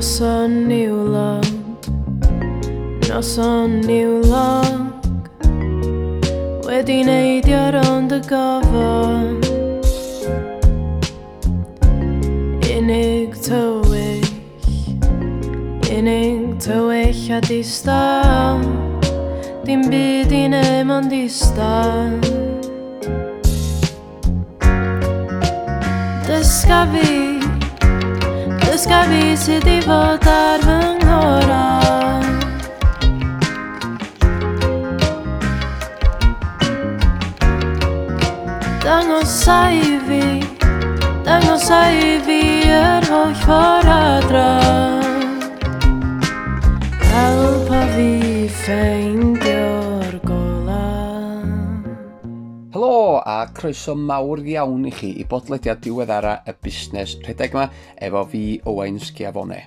Noson niwlog Noson niwlog Wedi neidio rond y gofod. Unig tywyll. Unig tywyll a distaw Dim byd i neud ond i stal Dysga fi Se de voltar agora. Dann sei wie, dann sei wie vi euch voratra. Helpa wie feinde. a croeso mawr iawn i chi i bodlediad diweddara y busnes rhedeg yma efo fi Owain Sgiafone.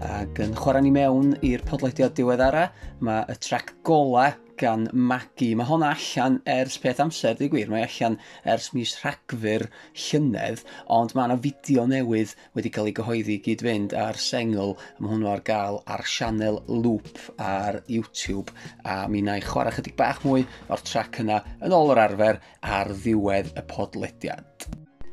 Ac yn chwarae ni mewn i'r podlediad diweddara, mae y trac gola gan Maggie. Mae honna allan ers peth amser, di gwir. Mae allan ers mis rhagfyr llynedd, ond mae yna fideo newydd wedi cael ei gyhoeddi gyd fynd ar sengl. Mae hwnnw ar gael ar sianel Loop ar YouTube. A mi na i chwarae chydig bach mwy o'r trac yna yn ôl yr arfer ar ddiwedd y podlediad.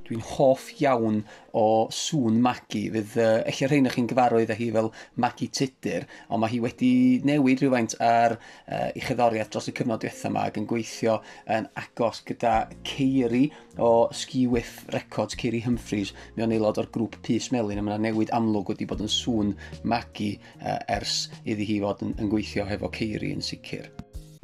Dwi'n hoff iawn o sŵn Magi. Fydd uh, eich rhain chi'n gyfarwydd â hi fel Magi Tudur, ond mae hi wedi newid rhywfaint ar uh, ei chyddoriaeth dros y cyfnod diwethaf yma ac yn gweithio yn agos gyda Ceiri o Ski Whiff Records, Ceiri Humphreys, mi o'n aelod o'r grŵp Pys Melin, a mae newid amlwg wedi bod yn sŵn Magi uh, ers iddi hi fod yn, yn gweithio hefo Ceiri yn sicr.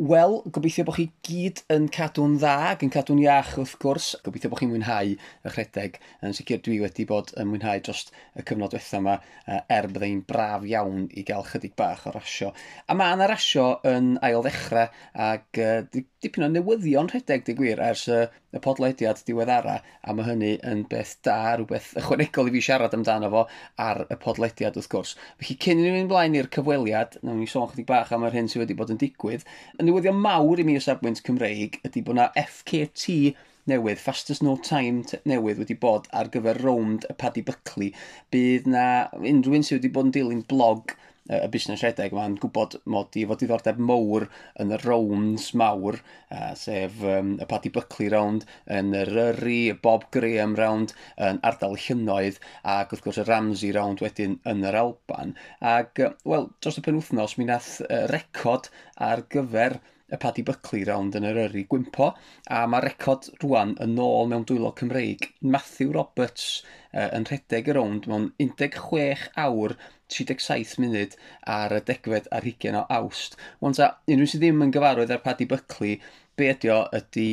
Wel, gobeithio bod chi gyd yn cadw'n dda ac yn cadw'n iach wrth gwrs. Gobeithio bod chi'n mwynhau y rhedeg. Yn sicr dwi wedi bod yn mwynhau dros y cyfnod diwethaf yma er byddai'n braf iawn i gael chydig bach o rasio. A mae yna rasio yn ail ddechrau ac uh, dipyn o newyddion rhedeg di gwir ers y, y podlediad diweddara a mae hynny yn beth da, rhywbeth ychwanegol i fi siarad amdano fo ar y podlediad wrth gwrs. Felly cyn i ni fynd blaen i'r cyfweliad, nawn ni sôn chydig bach am yr hyn sydd wedi bod yn digwydd, yn newyddion mawr i mi o safbwynt Cymreig ydy bod yna FKT newydd, Fastest No Time newydd wedi bod ar gyfer rownd y Paddy Buckley. Bydd na unrhyw un sydd wedi bod yn dilyn blog y busnes rhedeg yma'n gwybod mod i fod diddordeb mowr yn y rounds mawr, uh, sef um, y Paddy Buckley round, yn y Ryri, y Bob Graham round, yn ardal llynnoedd, ac wrth gwrs y Ramsey round wedyn yn yr Alban. Ac, wel, dros y penwthnos, mi nath uh, record ar gyfer y Paddy Buckley round yn yr Ryri Gwympo, a mae record rwan yn ôl mewn dwylo Cymreig. Matthew Roberts uh, yn rhedeg y rownd mewn 16 awr 37 munud ar y degfed ar hugen o awst. Ond ta, unrhyw sydd ddim yn gyfarwydd ar Paddy Buckley, be ydi o ydi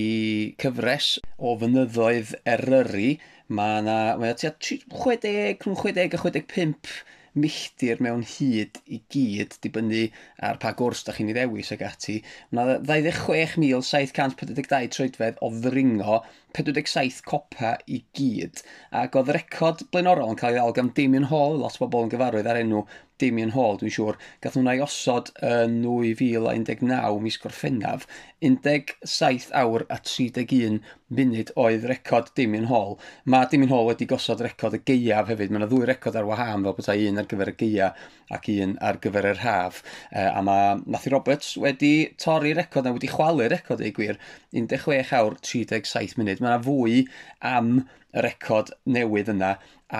cyfres o fynyddoedd Eryri. Mae yna, mae tua 60, 60 a 65 milltir mewn hyd i gyd, dibynnu ar pa gwrs da chi'n ei ddewis ag ati. Mae 26,742 troedfedd o ddringo 47 copa i gyd, ac oedd y record blaenorol yn cael ei ddal gan Damien Hall, lot o bobl yn gyfarwydd ar enw Damien Hall, dwi'n siŵr, gath hwnna i osod yn 2019 mis Gorffennaf, 17 awr a 31 munud oedd record Damien Hall. Mae Damien Hall wedi gosod record y geiaf hefyd, mae yna ddwy record ar wahân fel bethau un ar gyfer y geia ac un ar gyfer yr haf. E, a mae Matthew Roberts wedi torri record a wedi chwalu record ei gwir 16 awr 37 munud. Mae yna fwy am y record newydd yna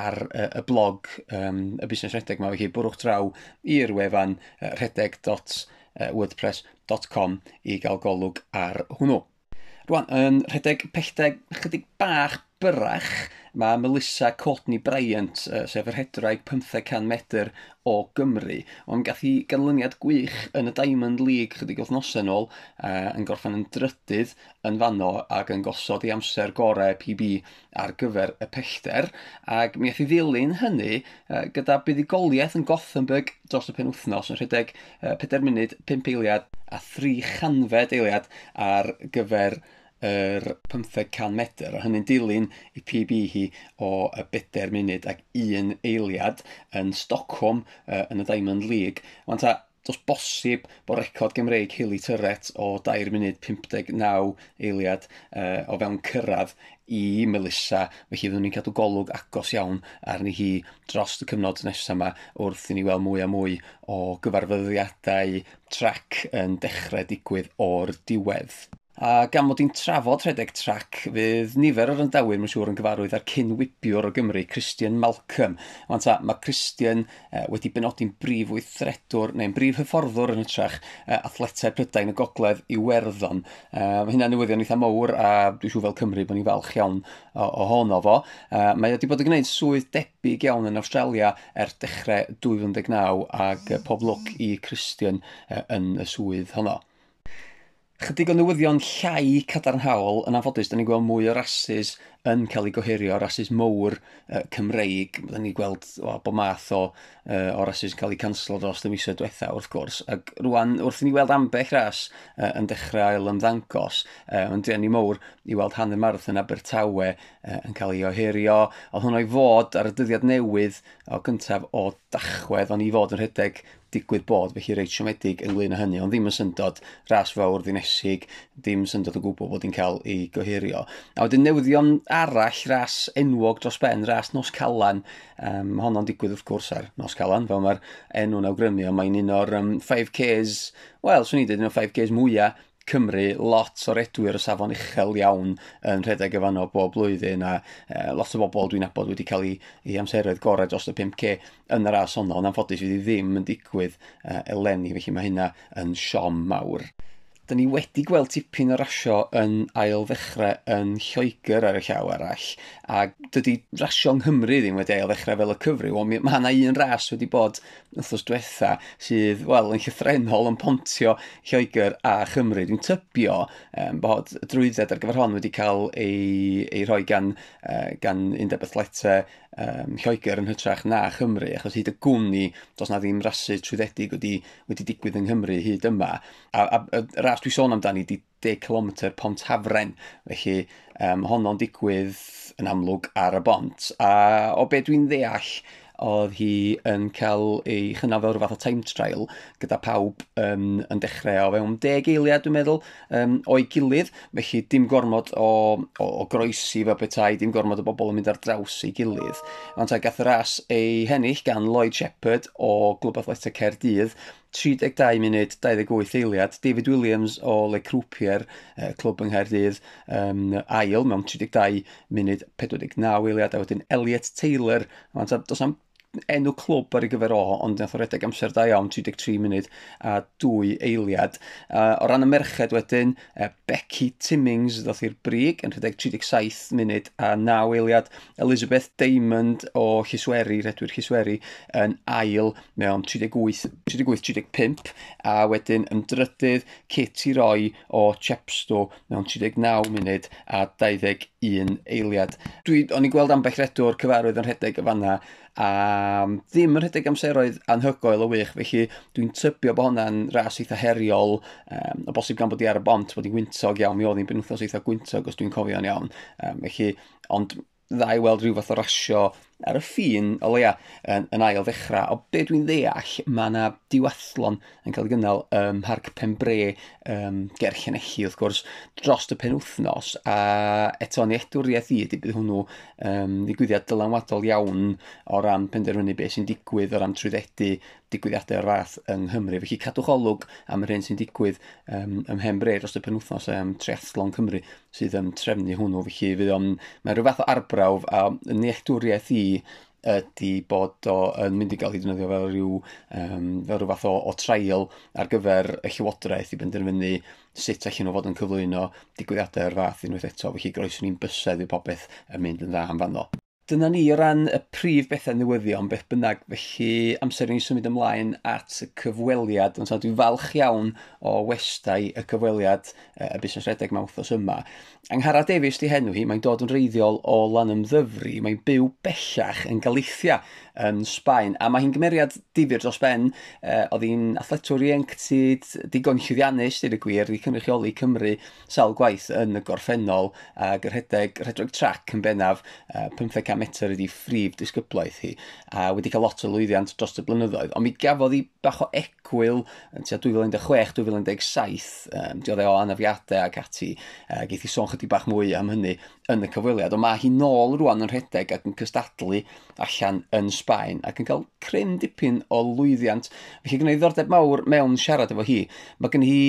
ar uh, y blog um, y busnes rhedeg yma. Felly, bwrwch draw i'r wefan uh, rhedeg.wordpress.com i gael golwg ar hwnnw. Rwan, yn rhedeg pellteg chydig bach byrach, mae Melissa Courtney Bryant, uh, sef yr hedraig 500 metr o Gymru, ond gath hi ganlyniad gwych yn y Diamond League chydig wythnosau nôl, uh, yn gorffan yn drydydd yn fanno ac yn gosod i amser gorau PB ar gyfer y pellter, ac mi i ddilyn hynny uh, gyda buddigoliaeth yn Gothenburg dros y penwthnos yn rhedeg uh, 4 munud, 5 eiliad a 3 chanfed eiliad ar gyfer yr 500 metr, a hynny'n dilyn i PB hi o y 4 munud ac un eiliad yn Stockholm uh, yn y Diamond League. Mae'n ta, dos bosib bod record Gymreig Hilly Tyret o 2 munud 59 eiliad uh, o fewn cyrraedd i Melissa, felly fyddwn ni'n cadw golwg agos iawn arni hi dros y cyfnod nesaf yma wrth i ni weld mwy a mwy o gyfarfyddiadau trac yn dechrau digwydd o'r diwedd. A gan mod i'n trafod rhedeg trac, fydd nifer o'r yndawyr, mae'n siŵr, yn gyfarwydd ar cynwybiwr o Gymru, Christian Malcolm. Ond ta, mae Christian uh, wedi benodi'n brif weithredwr neu'n brif hyfforddwr yn y trach uh, athletau Prydain y Gogledd i Werddon. Uh, e, mae hynna'n newyddion eitha mawr a dwi'n siŵr fel Cymru bod ni'n falch iawn ohono fo. Uh, mae wedi bod yn gwneud swydd debyg iawn yn Australia er dechrau 2019 ac uh, pob lwc i Christian uh, yn y swydd honno. Chydig o newyddion llai cadarnhaol yn anffodus, da ni'n gweld mwy o rasis yn cael ei gohirio, rasis mowr uh, Cymreig. Da ni'n gweld o, bo math o, uh, o rasis yn cael ei canslo dros y misoedd diwetha wrth gwrs. Ac rwan, wrth i ni weld ambell ras uh, yn dechrau ail ymddangos, uh, yn ni mowr i weld hanner marth yn Abertawe uh, yn cael ei ohirio. Oedd hwnna i fod ar y dyddiad newydd o gyntaf o dachwedd, ond i fod yn rhedeg digwydd bod, felly reit siomedig ynglyn â hynny, ond ddim yn syndod ras fawr ddinesig, ddim syndod o gwbl bod hi'n cael ei gohirio. A wedyn newyddion arall, ras enwog dros ben, ras Nos Calan, um, honno'n digwydd wrth gwrs ar Nos Calan, fel mae'r enw'n awgrymu, ond mae'n un o'r um, 5Ks, wel, swn i dweud un o'r 5Ks mwyaf Cymru lot o redwyr o safon uchel iawn yn rhedeg efo bob blwyddyn a e, lot o bobl dwi'n abod wedi cael ei, ei amseroedd gorau dros y 5K yn yr as honno ond anffodus fydd ddim yn digwydd e, eleni felly mae hynna yn siom mawr da ni wedi gweld tipyn o rasio yn ail ddechrau yn Lloegr ar y llaw arall, a dydy rasio yng Nghymru ddim wedi ail ddechrau fel y cyfrif, ond mae yna un ras wedi bod wrthos diwetha sydd, wel, yn llythrenol yn pontio Lloegr a Chymru. Dwi'n tybio um, bod y drwydded ar gyfer hon wedi cael ei, ei rhoi gan, uh, gan undeb athletau um, Lloegr yn hytrach na Chymru, achos hyd y gwmni, dos na ddim rasu trwyddedig wedi, wedi digwydd yng Nghymru hyd yma. A, a, a as dwi sôn amdani, di 10 km pont hafren. Felly, um, honno'n digwydd yn amlwg ar y bont. A o be dwi'n ddeall, oedd hi yn cael ei chynnal fel rhywbeth o time trial gyda pawb um, yn dechrau o fewn deg eiliad dwi'n meddwl um, o'i gilydd felly dim gormod o, o, o groesi fel petai dim gormod o bobl yn mynd ar draws ei gilydd ond ta gath y ras ei hennill gan Lloyd Shepherd o Glwb Athletic Caerdydd 32 munud 28 eiliad. David Williams o Le Croupier, uh, clwb yng Nghaerdydd, um, ail mewn 32 munud 49 eiliad. A wedyn Elliot Taylor, does am enw clwb ar ei gyfer o, ond nath o redeg amser da iawn, 33 munud a dwy eiliad. Uh, o ran y merched wedyn, uh, Becky Timmings ddoth i'r brig yn rhedeg 37 munud a 9 eiliad. Elizabeth Diamond o Chisweri, redwyr Chisweri, yn ail mewn 38-35 a wedyn yn drydydd Katie Roy o Chepstow mewn 39 munud a 21 eiliad. Dwi, o'n i gweld ambell redwr cyfarwydd yn rhedeg y fanna a ddim yn rhedeg amseroedd anhygoel o wych, felly dwi'n tybio bod hwnna'n ras eitha heriol, um, o bosib gan bod i ar y bont bod i'n wyntog iawn, mi oedd hi'n benwthos eitha gwyntog os dwi'n cofio'n iawn, um, felly, ond dda i weld rhyw fath o rasio ar y ffin o leia yn, yn ail ddechrau. O be dwi'n ddeall, mae yna diwathlon yn cael ei gynnal ym um, Mharc Pembre, um, ger Gerllenelli wrth gwrs, dros y penwthnos. A eto ni edwriaeth i, ydy bydd hwnnw um, ddigwyddiad dylanwadol iawn o ran penderfynu beth sy'n digwydd, o ran trwyddedu digwyddiadau o'r fath yng Nghymru. Felly cadwch olwg am yr hyn sy'n digwydd um, ym Mhembre dros y penwthnos um, Triathlon Cymru sydd yn um, trefnu hwnnw. Felly fydd o'n, mae rhyw fath o arbrawf a nealltwriaeth i ydy bod o yn mynd i gael ei ddefnyddio fel rhyw, um, fel rhyw fath o, o trail ar gyfer y llywodraeth i benderfynu sut allan nhw fod yn cyflwyno digwyddiadau o'r fath unwaith eto. Felly groeso ni'n bysedd i popeth yn mynd yn dda am fanno dyna ni o ran y prif bethau newyddion, beth bynnag. Felly amser i ni symud ymlaen at y cyfweliad. Ond dwi'n falch iawn o westau y cyfweliad y busnes redeg mewn wythnos yma. Anghara Davies di henw hi, mae'n dod yn reiddiol o lan ymddyfru. Mae'n byw bellach yn Galicia yn Sbaen. A mae hi'n gymeriad difyr dros ben. E, oedd hi'n athletwr ieuenctid, digon llwyddiannus, dyd y gwir, wedi cynrychioli Cymru sawl gwaith yn y gorffennol ac yr rhedeg, rhedeg trac yn bennaf, e, 15 metr ydi ffrif disgyblaeth hi a wedi cael lot o lwyddiant dros y blynyddoedd. Ond mi gafodd hi bach o ecwyl yn tua 2016-2017, um, diodd e o anafiadau ac ati, uh, geith hi sôn chydig bach mwy am hynny yn y cyfweliad. Ond mae hi nôl rwan yn rhedeg ac yn cystadlu allan yn Sbaen ac yn cael cryn dipyn o lwyddiant. Felly gwneud ddordeb mawr mewn siarad efo hi. Mae gen hi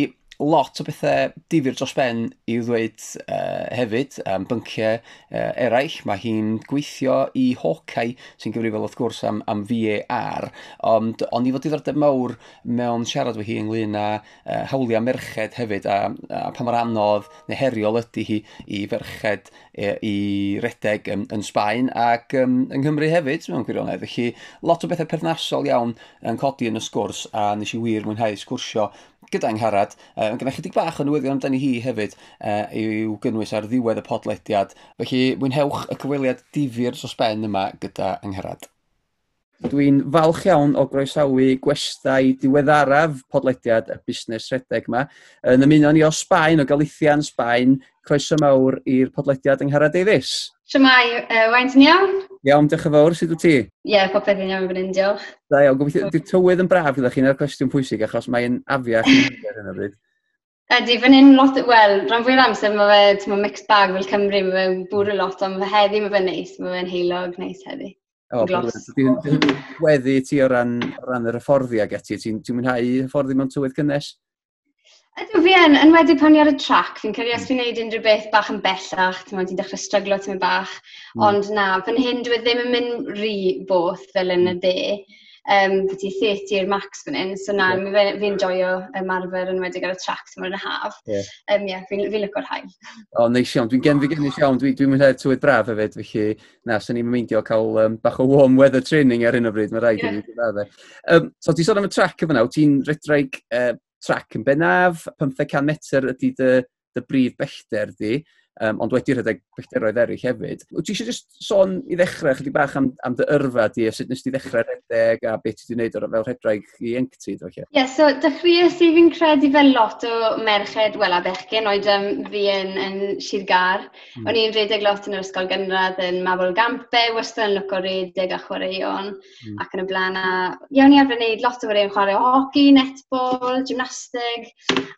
lot o bethau difyr dros ben i ddweud uh, hefyd am bynciau uh, eraill. Mae hi'n gweithio i Hawkeye sy'n gyfrifol wrth gwrs am, am VAR, ond ond i fod diddordeb mawr mewn siarad fy hi ynglyn â uh, hawliau merched hefyd a, a pa mor anodd neu heriol ydy hi i ferched e, i redeg yn, yn Sbaen ac um, yng Nghymru hefyd mewn gwirionedd. Felly lot o bethau perthnasol iawn yn codi yn y sgwrs a nes i wir mwynhau sgwrsio gyda angharad uh, mae gennych chydig bach o newyddion amdani hi hefyd uh, i'w gynnwys ar ddiwedd y podlediad. Felly, mwynhewch y cyfweliad difyr dros ben yma gyda angherad. Dwi'n falch iawn o groesawu gwestai diweddaraf podlediad y busnes rhedeg yma. Yn ymuno ni o Sbaen, o Galithian Sbaen, croeso mawr i'r podlediad yng Nghara Davies. Siamai, uh, wain ti'n iawn? Iawn, diolch yn fawr, sut wyt ti? Ie, yeah, popeth yn iawn fan hyn, diolch. Da iawn, gobeithio, di'r tywydd yn braf gyda chi'n na'r cwestiwn pwysig, achos mae'n afiach yn hyn ar hyn o bryd. Ydy, fan hyn lot, wel, rhan fwy'r amser mae fe, ti'n mixed bag fel Cymru, mae fe'n bwrw lot, ond fe heddi mae fe'n neis, mae fe'n heilog neis heddi. O, dwi'n weddi ti o ran, ran yr hyfforddi ag eti, ti'n ti mwynhau hyfforddi mewn tywydd cynnes? Ydw fi yn, yn wedi pan i ar y trac, fi'n credu os fi'n gwneud unrhyw beth bach yn bellach, ti'n ti'n dechrau stryglo ti'n bach, mm. ond na, fan hyn dwi e ddim yn mynd rhy both fel yn y de um, byddu 30 i'r max fan hyn, so na, yeah. fi'n joio ymarfer yn wedi ar y trac sy'n mwyn y haf. Ie, Yeah. Um, yeah, fi'n fi, lygo'r hael. O, neis iawn. Dwi'n gen fi gen iawn. Dwi'n dwi mwynhau'r tywydd braf hefyd, felly na, sy'n ni'n meindio cael um, bach o warm weather training ar hyn o bryd. Mae rhaid yeah. i fi ddod um, So, ti'n sôn am y trac yma nawr, ti'n redraig uh, trac yn bennaf, 500 metr ydy dy, dy brif bellter di um, ond wedi rhedeg pellteroedd eraill hefyd. Wyt ti eisiau just sôn i ddechrau chydig bach am, am dy yrfa di, a sut nes ti ddechrau rhedeg a beth ti wedi gwneud fel rhedraig i enctid? Ie, yeah, so dechreuais i fi'n credu fel lot o merched, wel a bechgyn, oed um, fi yn, yn Sir Gar. Mm. O'n i'n rhedeg lot yn yr ysgol gynradd yn Mabol Gampe, wastad yn lwco rhedeg a chwaraeon mm. ac yn y blaen. A, iawn i arfer wneud lot o chwaraeon chwarae hoci, netball, gymnastig.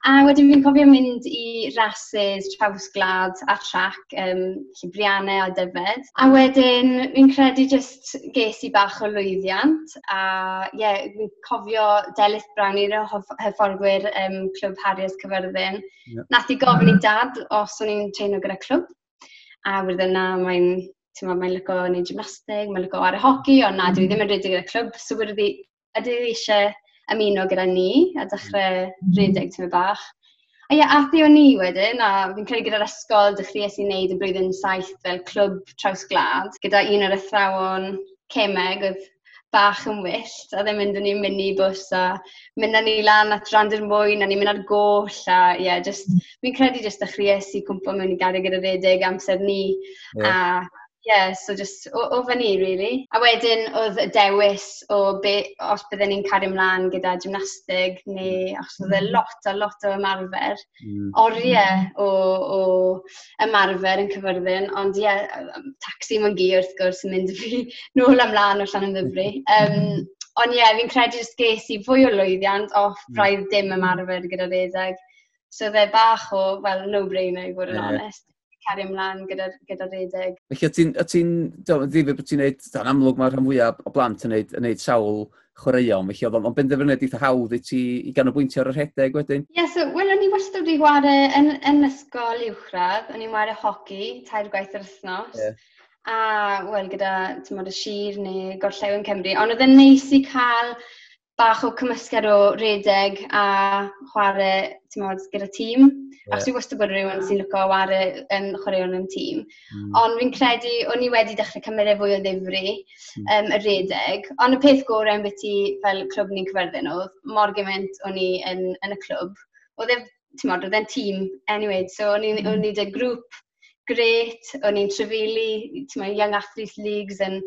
A wedyn fi'n cofio mynd i rases, traws glad a trac um, llibriannau a dyfed. A wedyn, fi'n credu jyst ges i bach o lwyddiant a ie, yeah, fi'n cofio Delyth Brown i'r hyfforddwyr um, Clwb Harriers Cyfyrddin. Yep. Nath i gofyn i dad os o'n i'n treino gyda clwb. A wedyn na, mae'n ti'n ma, mae'n lygo neu gymnastig, mae'n lygo ar y hoci, ond na, dwi mm. ddim yn rhedeg gyda clwb, so wedi, ydy eisiau ymuno gyda ni a dechrau mm. rhedeg tymed bach. A ie, athi o ni wedyn, a fi'n credu gyda'r ysgol dechreuais i wneud yn blwyddyn saith fel clwb traws glad, gyda un o'r athrawon cemeg oedd bach yn wyllt, a ddim e'n mynd â ni mini bws a mynd â ni lan at Rhandir Mwyn a ni'n mynd ar goll a ie, yeah, just, fi'n credu jyst dechreuais i cwmpo mewn i gariad gyda redig amser ni yeah. a yeah, so just o, o fyny really. A wedyn oedd y dewis o be, os bydden ni'n cario ymlaen gyda gymnastig neu mm. os oedd e mm. lot a lot o ymarfer, mm. oriau mm. o, o ymarfer yn cyfyrddin, ond ie, yeah, taxi mae'n gi wrth gwrs yn mynd fi nôl amlaen o llan ymddyfru. Um, ond ie, yeah, fi'n credu jyst ges i fwy o lwyddiant off mm. braidd dim ymarfer gyda redeg. So dde bach o, well, no-brainer i fod yn yeah. onest cario ymlaen gyda'r gyda redeg. Felly, ti'n, ti'n, ddifur bod ti'n neud, da'n amlwg mae'r rhan fwyaf o blant yn neud, yn neud sawl chwaraeon, felly oedd o'n benderfyniad eitha hawdd i ti i ganolbwyntio ar yr rhedeg wedyn? Ie, yeah, so, wel, o'n i wastad wedi chwarae yn, yn ysgol uwchradd, o'n i'n chwarae hoci, tair gwaith yr wythnos, yeah. a, wel, gyda, ti'n modd, y sir neu gorllew yn Cymru, ond oedd e'n neis i cael bach o cymysgedd o redeg a chwarae modd, gyda tîm. Yeah. Ac dwi wastad bod rhywun sy'n lwco chwarae yn chwaraeon yn tîm. Mm. Ond fi'n credu, o'n i wedi dechrau cymryd e fwy o ddifri mm. um, y redeg. Ond y peth gorau yn beth i fel clwb ni'n cyferddyn oedd, mor gymaint o'n i yn, yn y clwb. Oedd e, ti'n modd, oedd e'n tîm, anyway. So o'n i'n mm. i grŵp gret, o'n i'n trefili, ti'n modd, Young Athletes Leagues yn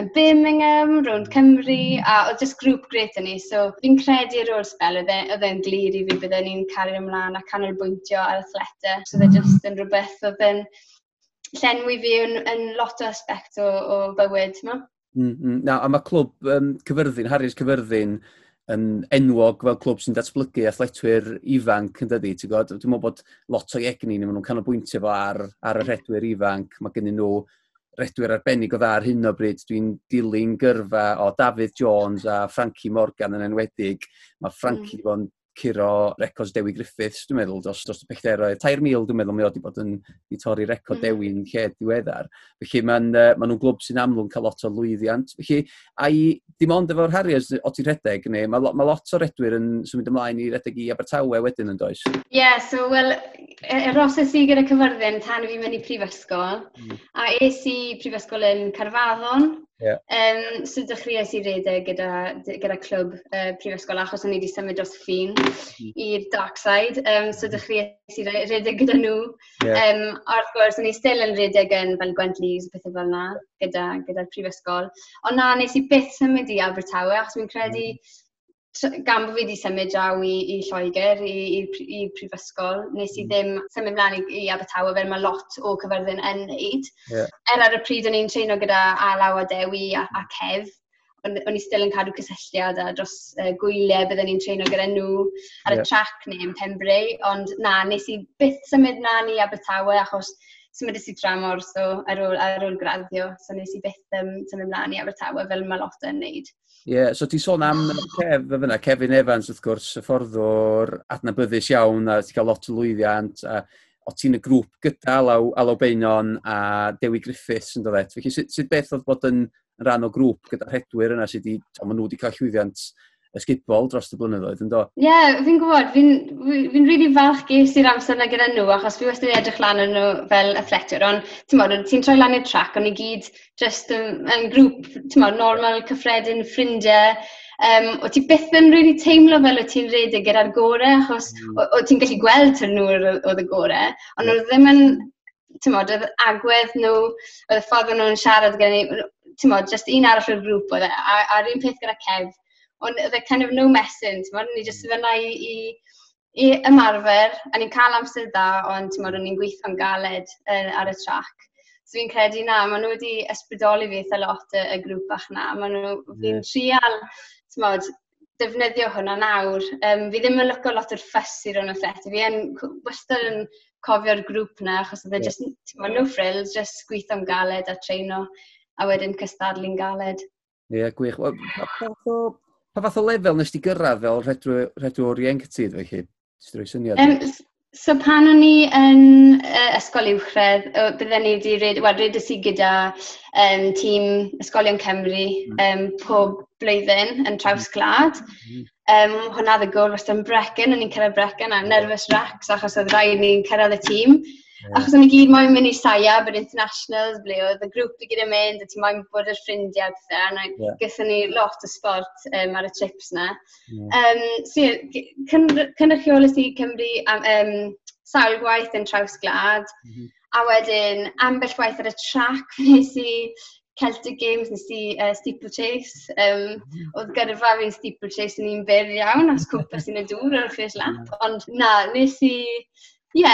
yn Birmingham, rownd Cymru, mm. a oedd jyst grŵp gret yn ni. So fi'n credu ar ôl spel oedd e'n glir i fi byddwn ni'n cario ymlaen a canolbwyntio ar athleta. So oedd e mm. jyst yn rhywbeth oedd e'n llenwi fi yn, yn lot o aspect o, o bywyd. Ma. Mm, mm. Na, a mae clwb um, cyfyrddin, Harris cyfyrddin, yn enwog fel clwb sy'n datblygu athletwyr ifanc yn dydi, ti'n gwybod? Dwi'n meddwl bod lot o egni ni, maen nhw'n canolbwyntio fo ar, ar y rhedwyr ifanc. Mae gen nhw redwyr arbennig o dda ar hyn o bryd. Dwi'n dilyn gyrfa o David Jones a Frankie Morgan yn enwedig. Mae Frankie mm. bod curo records Dewi Griffiths, dwi'n meddwl, dros, dros y pellteroedd. Tair mil, dwi'n meddwl, mi oedd wedi bod yn i torri record mm. Dewi'n lle diweddar. Felly maen uh, ma nhw'n glwb sy'n amlwg cael lot o lwyddiant. Felly, a i, dim ond efo'r Harriers o ti'n redeg, neu mae ma lot o redwyr yn symud ymlaen i redeg i Abertawe wedyn yn does? Ie, yeah, so, wel, eroses i gyda cyfyrddin tan fi mynd i prifysgol, mm. a es i prifysgol yn Carfaddon, Yeah. Um, so dechreuais i redeg gyda, gyda clwb uh, prifysgol achos o'n i wedi symud dros ffin mm. i'r dark side. Um, so dechreuais i redeg gyda nhw. Yeah. Um, wrth gwrs, o'n i still yn redeg yn fel Gwent Lees, pethau fel yna, gyda'r gyda, gyda prifysgol. Ond na, nes i byth symud i Abertawe achos fi'n credu mm gan bod fi wedi symud draw i, i Lloegr, i, i, i Prifysgol, nes i mm. ddim symud mlaen i, i Abertawe fel mae lot o cyfyrddin yn neud. Yeah. Er ar y pryd o'n i'n treino gyda Alaw a Dewi a, a Cef, o'n, i still yn cadw cysylltiad a dros uh, gwyliau byddwn ni'n treino gyda nhw ar y yeah. trac neu yn Pembrey, ond na, nes i byth symud mlaen i Abertawe achos symudus i dramor so ar ôl, ar ôl graddio, so nes i byth um, symud mlaen i Abertawe fel mae lot yn neud. Ie, yeah, so ti sôn am Kev, fyna, Kevin Evans wrth gwrs, y fforddwr adnabyddus iawn a ti cael lot o lwyddiant a o ti'n y grŵp gyda Alaw, Alaw Beinon a Dewi Griffiths yn dod Felly sut, sut beth oedd bod yn rhan o grŵp gyda'r hedwyr yna sydd wedi, maen nhw wedi cael llwyddiant ysgubol dros y blynyddoedd, yn do. Ie, yeah, fi'n gwybod, fi'n fi, fi really falch ges i'r amser na gyda nhw, achos fi wastad yn edrych lan yn nhw fel athletur, ond ti'n modd, ti'n troi lan i'r trac, ond i gyd just yn, yn grŵp, ti'n modd, normal, cyffredin, ffrindiau, um, o ti byth yn really teimlo fel o ti'n redig gyda'r gorau, achos mm. o, o ti'n gallu gweld tyn nhw oedd y gorau, ond oedd ddim yn, ti'n modd, oedd agwedd nhw, oedd y ffordd nhw'n siarad gyda ni, ti'n modd, just un arall o'r grŵp oedd e, a'r un peth gyda Kev, ond oedd e kind of no messing, ti'n bod, ni jyst fyna i, i, i ymarfer, a ni'n cael amser dda, ond ti'n bod, ni'n gweithio'n galed uh, ar y trac. So fi'n credu na, maen nhw wedi ysbrydoli fi eitha lot y, y grŵp bach na. Maen nhw, fi'n yeah. trial, ti'n modd, defnyddio hwnna nawr. Um, fi ddim yn lyco lot o'r ffys i'r o'n effeithio. Fi yn wastad yn cofio'r grŵp na, achos oedd e yeah. just, ti'n modd, no frills, just gweithio'n galed a treino, a wedyn cystadlu'n galed. Ie, yeah, gwych. Pa fath pa fath o lefel nes ti gyrraedd fel redw, redw oriented felly? Ti'n rhoi syniad? Um, so pan o'n i yn uh, ysgol uwchradd, oh, bydden ni wedi red, well, redes i gyda um, tîm Ysgolion Cymru mm. um, pob blwyddyn yn traws glad. Mm. Um, hwnna oedd gol, wastad yn brecyn, o'n i'n cyrraedd brecyn a nervous racks achos oedd rhaid ni'n cyrraedd y tîm. Yeah. Achos o'n i gyd moyn mynd i saia bod internationals, ble oedd y grŵp i gyd yn mynd, a ti moyn bod yr ffrindiau pethau, a yeah. gyda ni lot o sport um, ar y trips na. Yeah. Um, so, cynrychiolus i Cymru am, um, sawl gwaith yn traws glad, mm -hmm. a wedyn ambell gwaith ar y trac nes i Celtic Games nes i uh, Steeplechase. Um, mm. oedd gyrfa fi'n Steeplechase yn un byr iawn, as cwmpas sy'n y dŵr ar y ffres lap. Ond na, nes i Ie,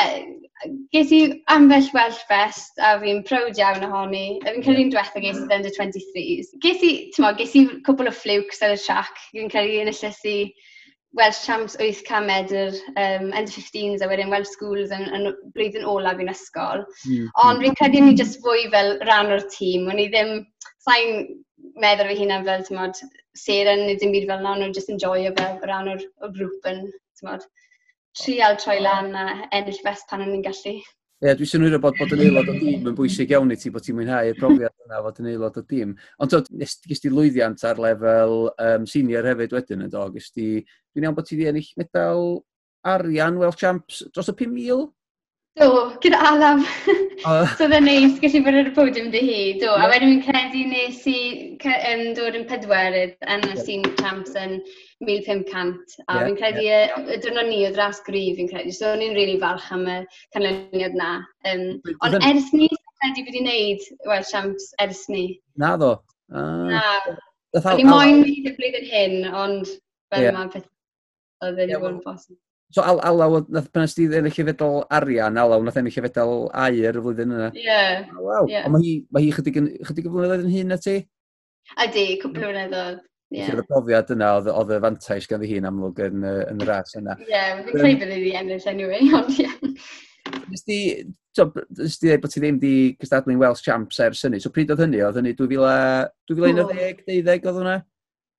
ges i ambell Welsh Fest a fi'n prowd iawn ohoni. Fi'n credu'n diwetha ges i the under 23s. Ges i, ti'n ges i cwbl o flukes ar y trac. Fi'n credu yn y i Welsh Champs 800 medr, um, under 15s a wedyn Welsh Schools yn, yn blwyddyn olaf i'n ysgol. Mm, mm. Ond fi'n credu ni jyst fwy fel rhan o'r tîm. O'n i ddim, sa'n meddwl fi hunan fel, ti'n modd, seren neu dim byd fel na, o'n nhw'n just enjoyo fel rhan o'r, or grŵp yn, ti'n modd, trial troi lan a ennill fest pan o'n i'n gallu. Ie, yeah, dwi'n synwyr bod bod yn aelod o dîm yn bwysig iawn i ti, bod ti'n mwynhau mwynhau'r profiad yna fod yn aelod o dîm. Ond dod, gys ti lwyddiant ar lefel um, senior hefyd wedyn yn do, gys ti, dwi'n iawn bod ti wedi ennill medal arian Welsh Champs dros y 5,000? Do, gyda alaf. so dda neis gallu bod ar y podiwm dy hi, do. Yeah. A wedyn mi'n credu nes i um, dod yn pedwerydd yn y Seen Champs yn 1500. A yeah, fi'n credu yeah. y, y dwrnod ni o dras grif, fi'n credu. So ni'n rili really falch am y canlyniad na. Um, ond ers ni, credu fi wedi wneud, wel, champs ers ni. Na ddo. Uh, na. O'n i moyn wneud y blwyddyn hyn, ond fel yeah. mae pethau oedd wedi bod yn bosib. So al alaw, nath pan ysdi ennill i fedal arian, alaw, nath ennill i fedal air y flwyddyn yna. Ie. Yeah. Wow. Yeah. Ond mae hi, ma hi chydig, chydig y flynyddoedd yn hyn na ti? A cwpl o flynyddoedd. Ie. Yeah. y profiad yna oedd y fantais gan hi yn amlwg yn, yn y ras yna. Ie, yeah, fi'n credu bydd i ennill anyway, ond ie. Nes di, nes di dweud bod ti ddim di cystadlu'n Welsh Champs ers hynny, so pryd oedd hynny? Oedd hynny 2011, 2012 oedd hwnna?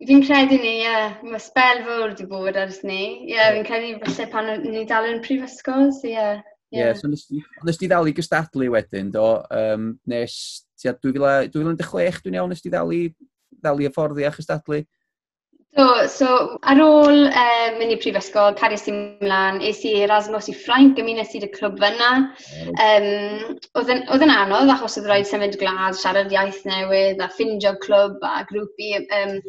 Fi'n credu ni, ie. Yeah. Mae spel fawr wedi bod ers ni. Ie, yeah, fi'n credu falle pan ni dal yn prifysgol, so ie. Ie, yeah. so nes, nes di ddal i gystadlu wedyn, do, um, nes tia 2016, dwi'n iawn, nes di ddal i, ddal i hyfforddi a chystadlu? So, so ar ôl uh, mynd i prifysgol, caries i mlaen, es i Erasmus i Ffrainc, ymunes i dy clwb fyna. Um, oedd yn anodd achos oedd rhaid symud glad, siarad iaith newydd a ffindio clwb a grŵp i um, ehm,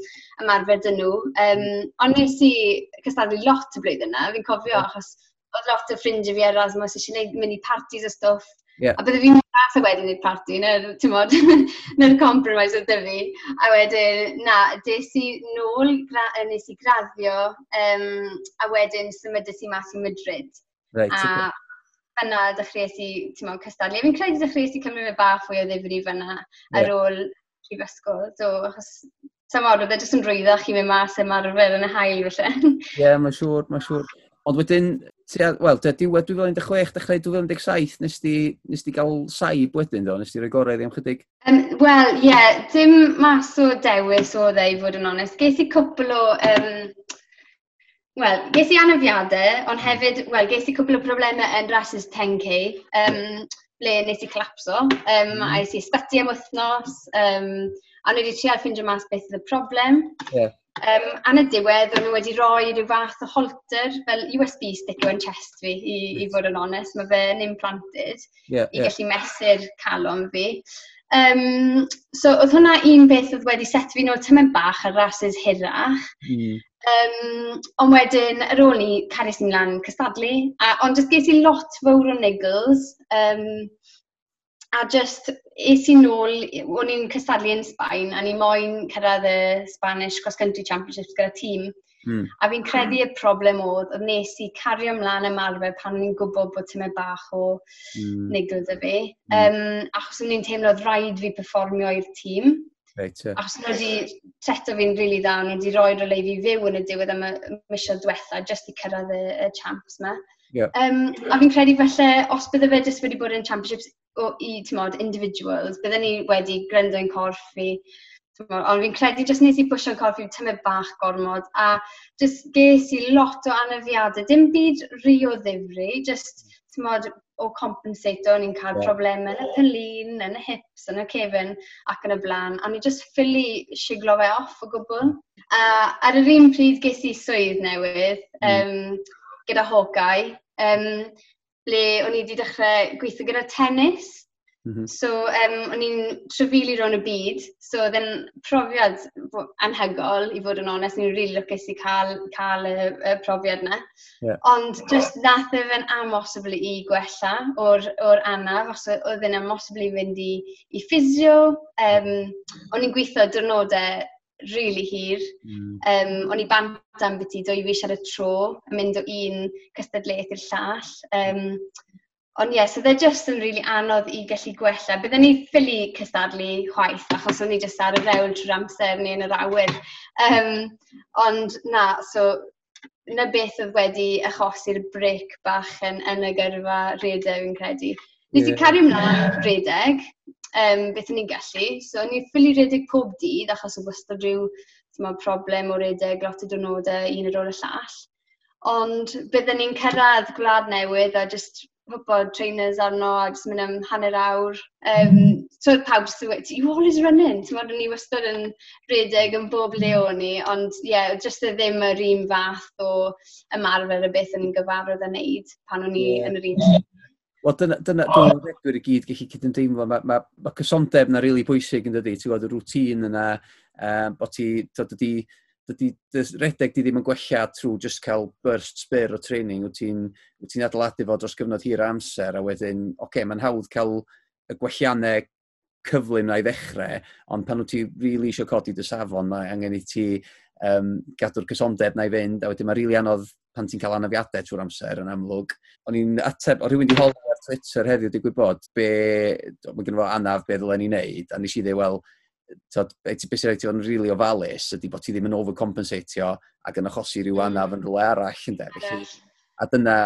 ymarfer dyn nhw. Um, ond nes i cystadlu lot y blwyddyn yna, fi'n cofio achos oedd lot o ffrindiau fi Erasmus eisiau mynd i parties a stwff Yeah. A bydde fi'n fath o wedyn i'r party, neu'r, mod, neu'r compromise oedd fi. A wedyn, na, des i nôl, gra, nes i graddio, um, a wedyn symudus i mas i Madrid. Right, a okay. fyna dechreuais i, ti'n modd, cystadlu. Fi'n credu dechreuais i cymryd y bach fwy o ddifri fyna yeah. ar ôl prifysgol. So, achos, ti'n modd, oedd e jyst yn rwyddach i mynd mas e, ymarfer yn y hail, felly. Ie, yeah, mae'n siŵr, mae'n siŵr. Ond wedyn, tua, wel, tua diwedd 2016, dechrau 2017, nes di, nes di gael saib wedyn do, nes di roi gorau ddim chydig? Um, Wel, ie, yeah, dim mas o dewis o ddau e, fod yn onest. Ges i cwpl o, um, Wel, ges i anafiadau, ond hmm. hefyd, wel, ges i cwpl o problemau yn rhasys 10k, um, ble nes i clapso, um, mm. a nes i sbyty am wythnos, um, a nes i trial ffindio mas beth oedd y problem. Yeah. Um, yn y diwedd, o'n nhw wedi rhoi rhyw fath o holter, fel USB stick yn chest fi, i, i fod yn onest. Mae fe'n implanted yeah, i yeah. gallu mesur calon fi. Um, so, oedd hwnna un beth oedd wedi set fi nôl tymen bach ar rhasys hirach. Mm. Um, ond wedyn, ar ôl ni, caris ni lan cystadlu. A, ond jyst ges i lot fawr o niggles. Um, a just es i nôl, o'n i'n cystadlu yn Sbaen, a ni moyn cyrraedd y Spanish Cross Country Championships gyda tîm. Mm. A fi'n credu y problem oedd, oedd nes i cario ymlaen ymarfer pan o'n i'n gwybod bod tymau bach o mm. nigl y fi. Um, achos o'n i'n teimlo oedd rhaid fi performio i'r tîm. Right, yeah. Achos nhw wedi treto fi'n rili really dda, nhw wedi roi'r oleu fi fyw yn y diwedd am y misio diwetha, jyst i cyrraedd y, y champs yma. Yeah. Um, a fi'n credu falle, os bydde fe jyst wedi bod yn championships o i, tymod, individuals, bydden ni wedi gwrando'n corff fi, tymod, ond fi'n credu jyst nes i pwysio'n corff fi tymau bach gormod, a jyst ges i lot o anafiadau, dim byd ri o ddifri, jyst, tymod, o compensato, ni'n cael yeah. problemau yn y pelin, yn y hips, yn y cefn ac yn y blaen. A ni jyst ffili siglo fe off o gwbl. A ar yr un pryd ges i swydd newydd um, gyda Hawkeye. Um, ble o'n i wedi dechrau gweithio gyda tennis. Mm -hmm. So, um, o'n i'n trefili rownd y byd, so oedd e'n profiad anhygol, i fod yn onest, ni'n rili really lwcus i cael, cael y, y profiad yna. Yeah. Ond just nath efo'n amosibl i gwella o'r, or anaf, os oedd e'n amosibl i fynd i, i ffisio. Um, o'n i'n gweithio diwrnodau really hir. Mm. Um, o'n i bant am byti dwy fis ar y tro, yn mynd o un cystadlaeth i'r llall. Um, ond ie, yeah, so dde just yn really anodd i gallu gwella. Byddwn ni ffili cystadlu chwaith, achos o'n i just ar y rewl trwy'r amser neu yn yr awyr. Um, ond na, so na beth oedd wedi achosi'r bric bach yn, yn y gyrfa redeg yn credu. Nes yeah. i cario ymlaen redeg, um, beth o'n i'n gallu. So, o'n i'n ffili redeg pob dydd, achos o wastad rhyw problem o redeg lot o dwrnodau un ar ôl y llall. Ond byddwn ni'n cyrraedd gwlad newydd a just hwpo trainers arno a just mynd am hanner awr. Um, so pawb sy'n dweud, you always running. Ti'n modd, ni wastad yn redeg yn bob le o'n ni, ond ie, yeah, just y ddim yr un fath o ymarfer y beth o'n i'n gyfarwydd â wneud pan o'n i yeah. yn yr un lle. Wel, dyna, dyna oh. dwi'n i gyd gallu cydymdeimlo. Mae ma, ma cysondeb yna rili really bwysig yn dydi. Ti'n gweld y rŵtín yna, um, bod ti, dydi, dydi, redeg di ddim yn gwella trwy just cael burst spyr o training. Wyt ti'n ti, adeiladu fo dros gyfnod hir amser a wedyn, oce, okay, mae'n hawdd cael y gwelliannau cyflym na i ddechrau, ond pan wyt ti rili really eisiau codi dy safon, mae angen i ti um, gadw'r cysondeb na i fynd, a wedyn mae'n rili really anodd pan ti'n cael anafiadau trwy'r amser yn amlwg. O'n i'n ateb, o rhywun di hol Twitter heddiw, digwydd gwybod be, mae gen fo anaf be ddylen ni wneud, a nes i ddweud, wel, beth sy'n rhaid i fod yn rili really ofalus, ydy bod ti ddim yn overcompensatio ac yn achosi rhyw mm. anaf yn rhywle arall, ynddo. Felly, a dyna,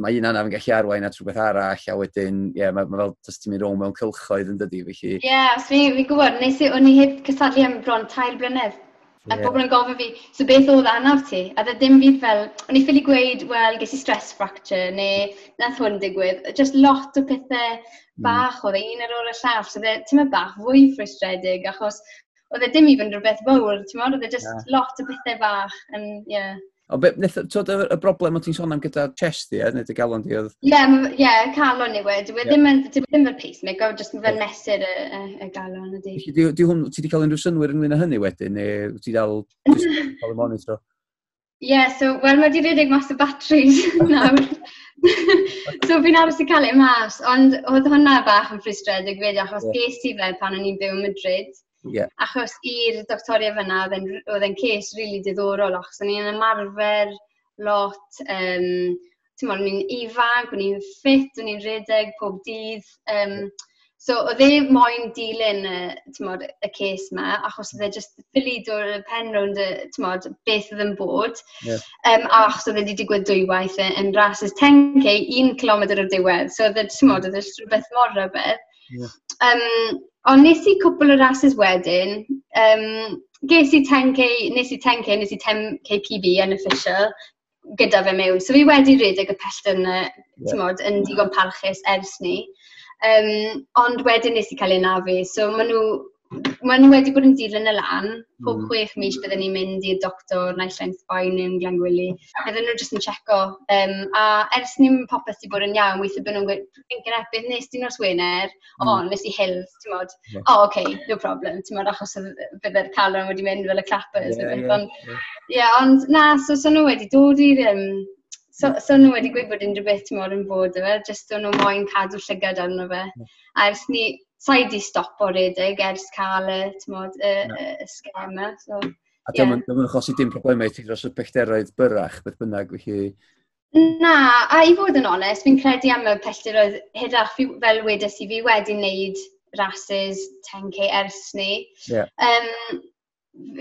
mae un anaf yn gallu arwain at rhywbeth arall, a wedyn, ie, yeah, mae, mae fel, tas ti'n mynd rôl mewn cylchoedd yn dydi, felly... Ie, yeah, os fi'n fi gwybod, nes i, o'n i heb cysadlu am bron tair blynedd. A yeah. pobl yn gofyn fi, so beth oedd anaf ti? A dda dim byd fel, o'n i ffili gweud, wel, ges i stress fracture, neu nath hwn digwydd. Just lot o pethau mm. bach mm. oedd un ar ôl y llall. So dda, e, ti'n bach fwy ffrustredig, achos oedd e dim even rhywbeth fawr, ti'n meddwl, oedd e just yeah. lot o pethau bach. And, yeah. O beth wnaeth y, y broblem o ti'n sôn am gyda chest di, neu dy galon di oedd? Ie, yeah, yeah, calon i wedi. Dwi ddim fel pacemaker, just fe'n mesur y, y, y galon ydi. Di, hwn, Ti wedi cael unrhyw synwyr ynglyn â hynny wedyn, neu ti dal cael y monitor? Ie, yeah, so, wel, mae di redig mas o batteries nawr. so fi'n aros i cael ei mas, ond oedd hwnna bach yn ffristredig fyd, achos yeah. ges i fe pan o'n i'n byw yn Madrid. Yeah. Achos i'r doctoriau fyna, oedd e'n ces rili really diddorol, achos o'n i'n ymarfer lot, um, ti'n o'n i'n ifanc, o'n i'n ffit, o'n i'n rhedeg pob dydd. Um, so, oedd e moyn dilyn uh, y ces yma, achos oedd e just ffilid o'r pen rownd y beth oedd yn bod. Yeah. Um, achos oedd e wedi digwydd dwywaith e, yn, yn rhasys 10k, 1 km o'r diwedd. So, oedd e, ti'n oedd e rhywbeth mor rhywbeth. Yeah. Um, Ond nes i cwpl o rases wedyn. Um, ges i 10k, nes i 10k, nes i 10k PB yn official gyda fe mewn. So fi wedi redeg y pellter yna, yeah. mod, yn digon parchus ers ni. Um, ond wedyn nes i cael ei nafu, so maen nhw Mae'n nhw wedi bod yn dilyn y lan. Pob mm. chwech mis byddwn ni'n mynd i'r doctor, naill naillai'n Sbaen yn Glangwili. Bydden nhw jyst yn checo. Um, a ers ni'n popeth wedi bod yn iawn, weithio bod nhw'n gweud, yn beth nes di nos Wener, o, nes i hills, ti'n modd. Yeah. O, oh, oce, okay, no problem, ti'n modd, achos bydde'r calon wedi mynd fel y clappers. Yeah, yeah, ond, yeah. yeah, ond na, so, so nhw wedi dod i'r um, So, so nhw wedi gweud bod unrhyw beth ti'n modd yn bod efo, jyst o'n nhw moyn cadw llygad arno fe. A ers ni, sa i di stopo redig ers cael y, tmod, y, y, y sgema. So, a dyma yeah. yn achosi dim problemau ti dros y pellteroedd byrach, beth bynnag, felly... Na, a i fod yn onest, fi'n credu am y pellteroedd hyrach fel wedes i fi wedi wneud rhasys 10k ers ni. Yeah. Um,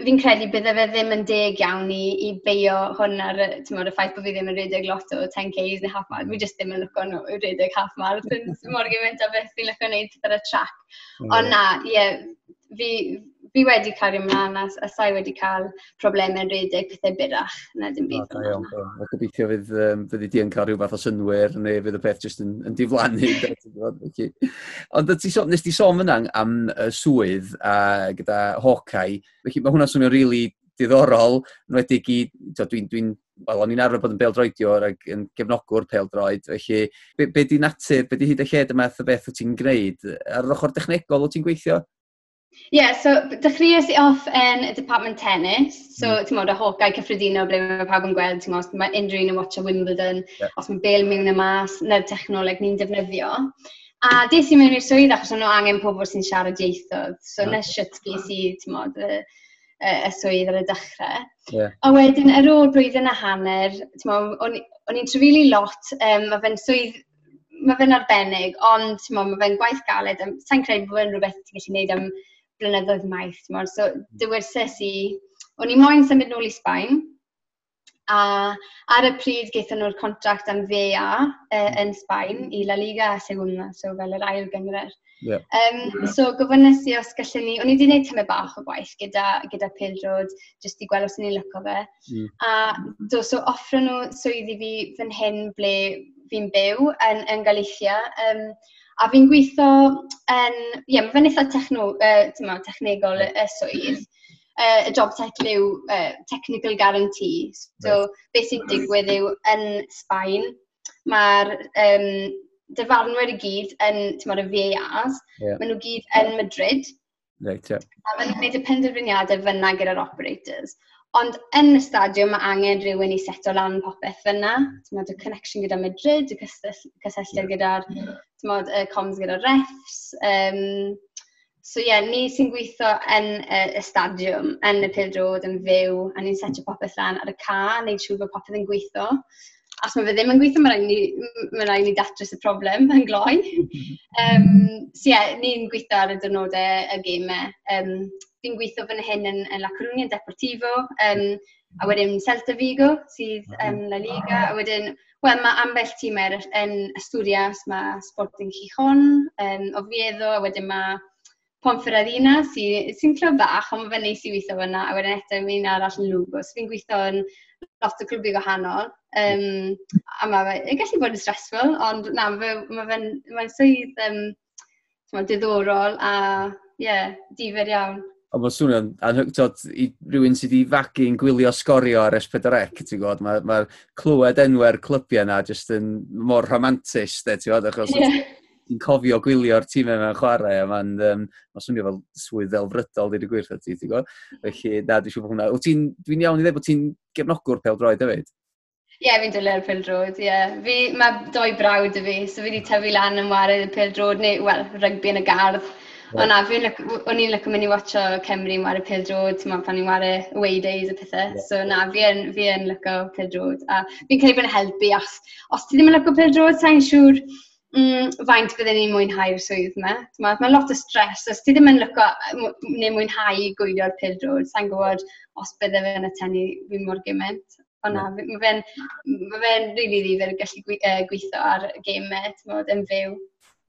fi'n credu bydde fe ddim yn deg iawn i, i beio hwn ar y, y ffaith bod fi ddim yn redeg lot o 10Ks neu half marathon. Fi jyst ddim yn lwco nhw i redeg half marathon. mor gymaint o beth fi'n lwco wneud ar y trac. Mm. Ond na, ie, yeah, fi, fi wedi cario ymlaen a, a sai wedi cael problemau redeg pethau byrach na dim byd. Da iawn, a gobeithio fydd, um, fydd di yn cael rhyw fath o synwyr neu fydd y peth jyst yn, yn diflannu. Ond ti so, nes ti sôn fyna am uh, swydd a gyda Hawkeye, felly mae hwnna'n swnio'n rili really diddorol, yn wedi i, dwi'n, dwi wel, o'n i'n arfer bod yn beldroediwr ac yn gefnogwr peldroed, felly be, be di natur, be di hyd y lled y math o beth wyt ti'n gwneud? Ar yr ochr dechnegol wyt ti'n gweithio? Yeah, so dechreuais i off yn y Department Tennis, so mm. ti'n modd y hocau cyffredinol ble mae pawb yn gweld, ti'n modd, mae unrhyw un yn watcha Wimbledon, yeah. os mae bel mewn y mas, neu'r technoleg ni'n defnyddio. A des i mewn i'r swydd achos o'n nhw angen pobl sy'n siarad ieithodd, so okay. nes siwtgus i, ti'n modd, y, y, y swydd ar y dechrau. Yeah. A wedyn, ar ôl blwyddyn a hanner, ti'n modd, o'n i'n trefili lot, um, mae fe'n swydd mae fe'n arbennig, ond mae fe'n gwaith galed, sa'n credu bod fe'n rhywbeth ti'n gallu gwneud am blynyddoedd maith. Mor. So, hmm. dywysys i... O'n i moyn symud nôl i Sbaen, a ar y pryd gaethon nhw'r contract am VA uh, e, hmm. yn Sbaen i La Liga a Segunda, so fel yr ail gyngryd. Yeah. Um, yeah. So gofynnais i os gallwn ni, o'n i wedi gwneud tyme bach o gwaith gyda, gyda Pildrod, jyst i gweld os ni'n lyco fe. Mm. A do, so offro nhw swyddi fi fan hyn ble fi'n byw yn, yn Galicia. Um, A fi'n gweithio yn, ie, mae fe'n eitha techno, uh, technegol y, y swydd. Uh, y job title yw uh, Technical Guarantee. So, right. beth sy'n digwydd yw yn Sbaen, mae'r um, dyfarnwyr i gyd yn, tyma'r y VAs, yeah. maen nhw gyd yn Madrid. Right, yeah. A maen nhw'n gwneud y penderfyniadau fyna gyda'r operators. Ond yn y stadiwm mae angen rhywun i seto lan popeth fyna. Tmod, y connection gyda Madrid, y cysylltiad gyda'r yeah. y comms gyda refs. Um, so ie, yeah, ni sy'n gweithio yn uh, y stadiwm, yn y pildrod, yn fyw, a ni'n setio popeth lan ar y ca, neud siŵr bod popeth yn gweithio. Os mae fe ddim yn gweithio, mae'n rhaid ni, mae rhaid ni datrys y problem yn gloi. um, so ie, yeah, ni'n gweithio ar y dynodau y gemau. Um, fi'n gweithio fan hyn yn, yn La Coruña, Deportivo, um, a wedyn Celta Vigo, sydd mhm. yn La Liga, a wedyn, wel, mae ambell tîm er, yn Asturias, mae Sporting Gijon, um, Oviedo, a wedyn mae Ponferradina, sy'n sy, sy clwb bach, ond mae fe'n neis i weithio fyna, a wedyn eto mi'n arall yn Lugo. So fi'n gweithio yn lot o clwbiau gwahanol. Um, a mae fe, gallu bod yn stressful, ond na, mae'n ma fe, ma swydd um, ma diddorol a ie, yeah, difer iawn. Ond mae'n swnio'n anhygtod i rhywun sydd wedi fagu'n gwylio sgorio ar S4C, ti'n gwybod, mae'r ma, clywed enwau'r clybiau yna jyst yn mor romantis, de, ti'n gwybod, achos yeah ti'n cofio gwylio'r tîmau mewn chwarae, a mae'n um, ma swnio fel swydd ddelfrydol, dwi'n y gwir, ti, ti'n gwybod? Felly, na, dwi'n siŵr bod hwnna. Dwi'n iawn i ddweud bod ti'n gefnogwr pel droed hefyd? Ie, yeah, fi'n dylu'r pel droed, ie. Yeah. Fi, mae doi brawd y fi, so fi wedi tyfu lan yn wario pel droed, neu, wel, rygbi yn y gardd. Right. Ond na, o'n i'n lyco mynd i watcho Cymru yn wario pildrod, ti'n meddwl pan i'n wario away days a pethau. Yeah. So na, fi yn, fi yn lyco pildrod. A fi'n credu bod yn helpu os, os ti ddim yn lyco pildrod, sa'n siŵr, sure, mm, faint fydden ni'n mwynhau'r swydd yma. Mae ma lot o stres, os ti ddim yn lyco neu mwynhau gwylio'r pil drwyd, sa'n gwybod os bydde fe'n atenni fi mor gymaint. Ond na, mae fe'n ma fe rili ddifur gallu gweithio ar y gemau, mod, yn fyw.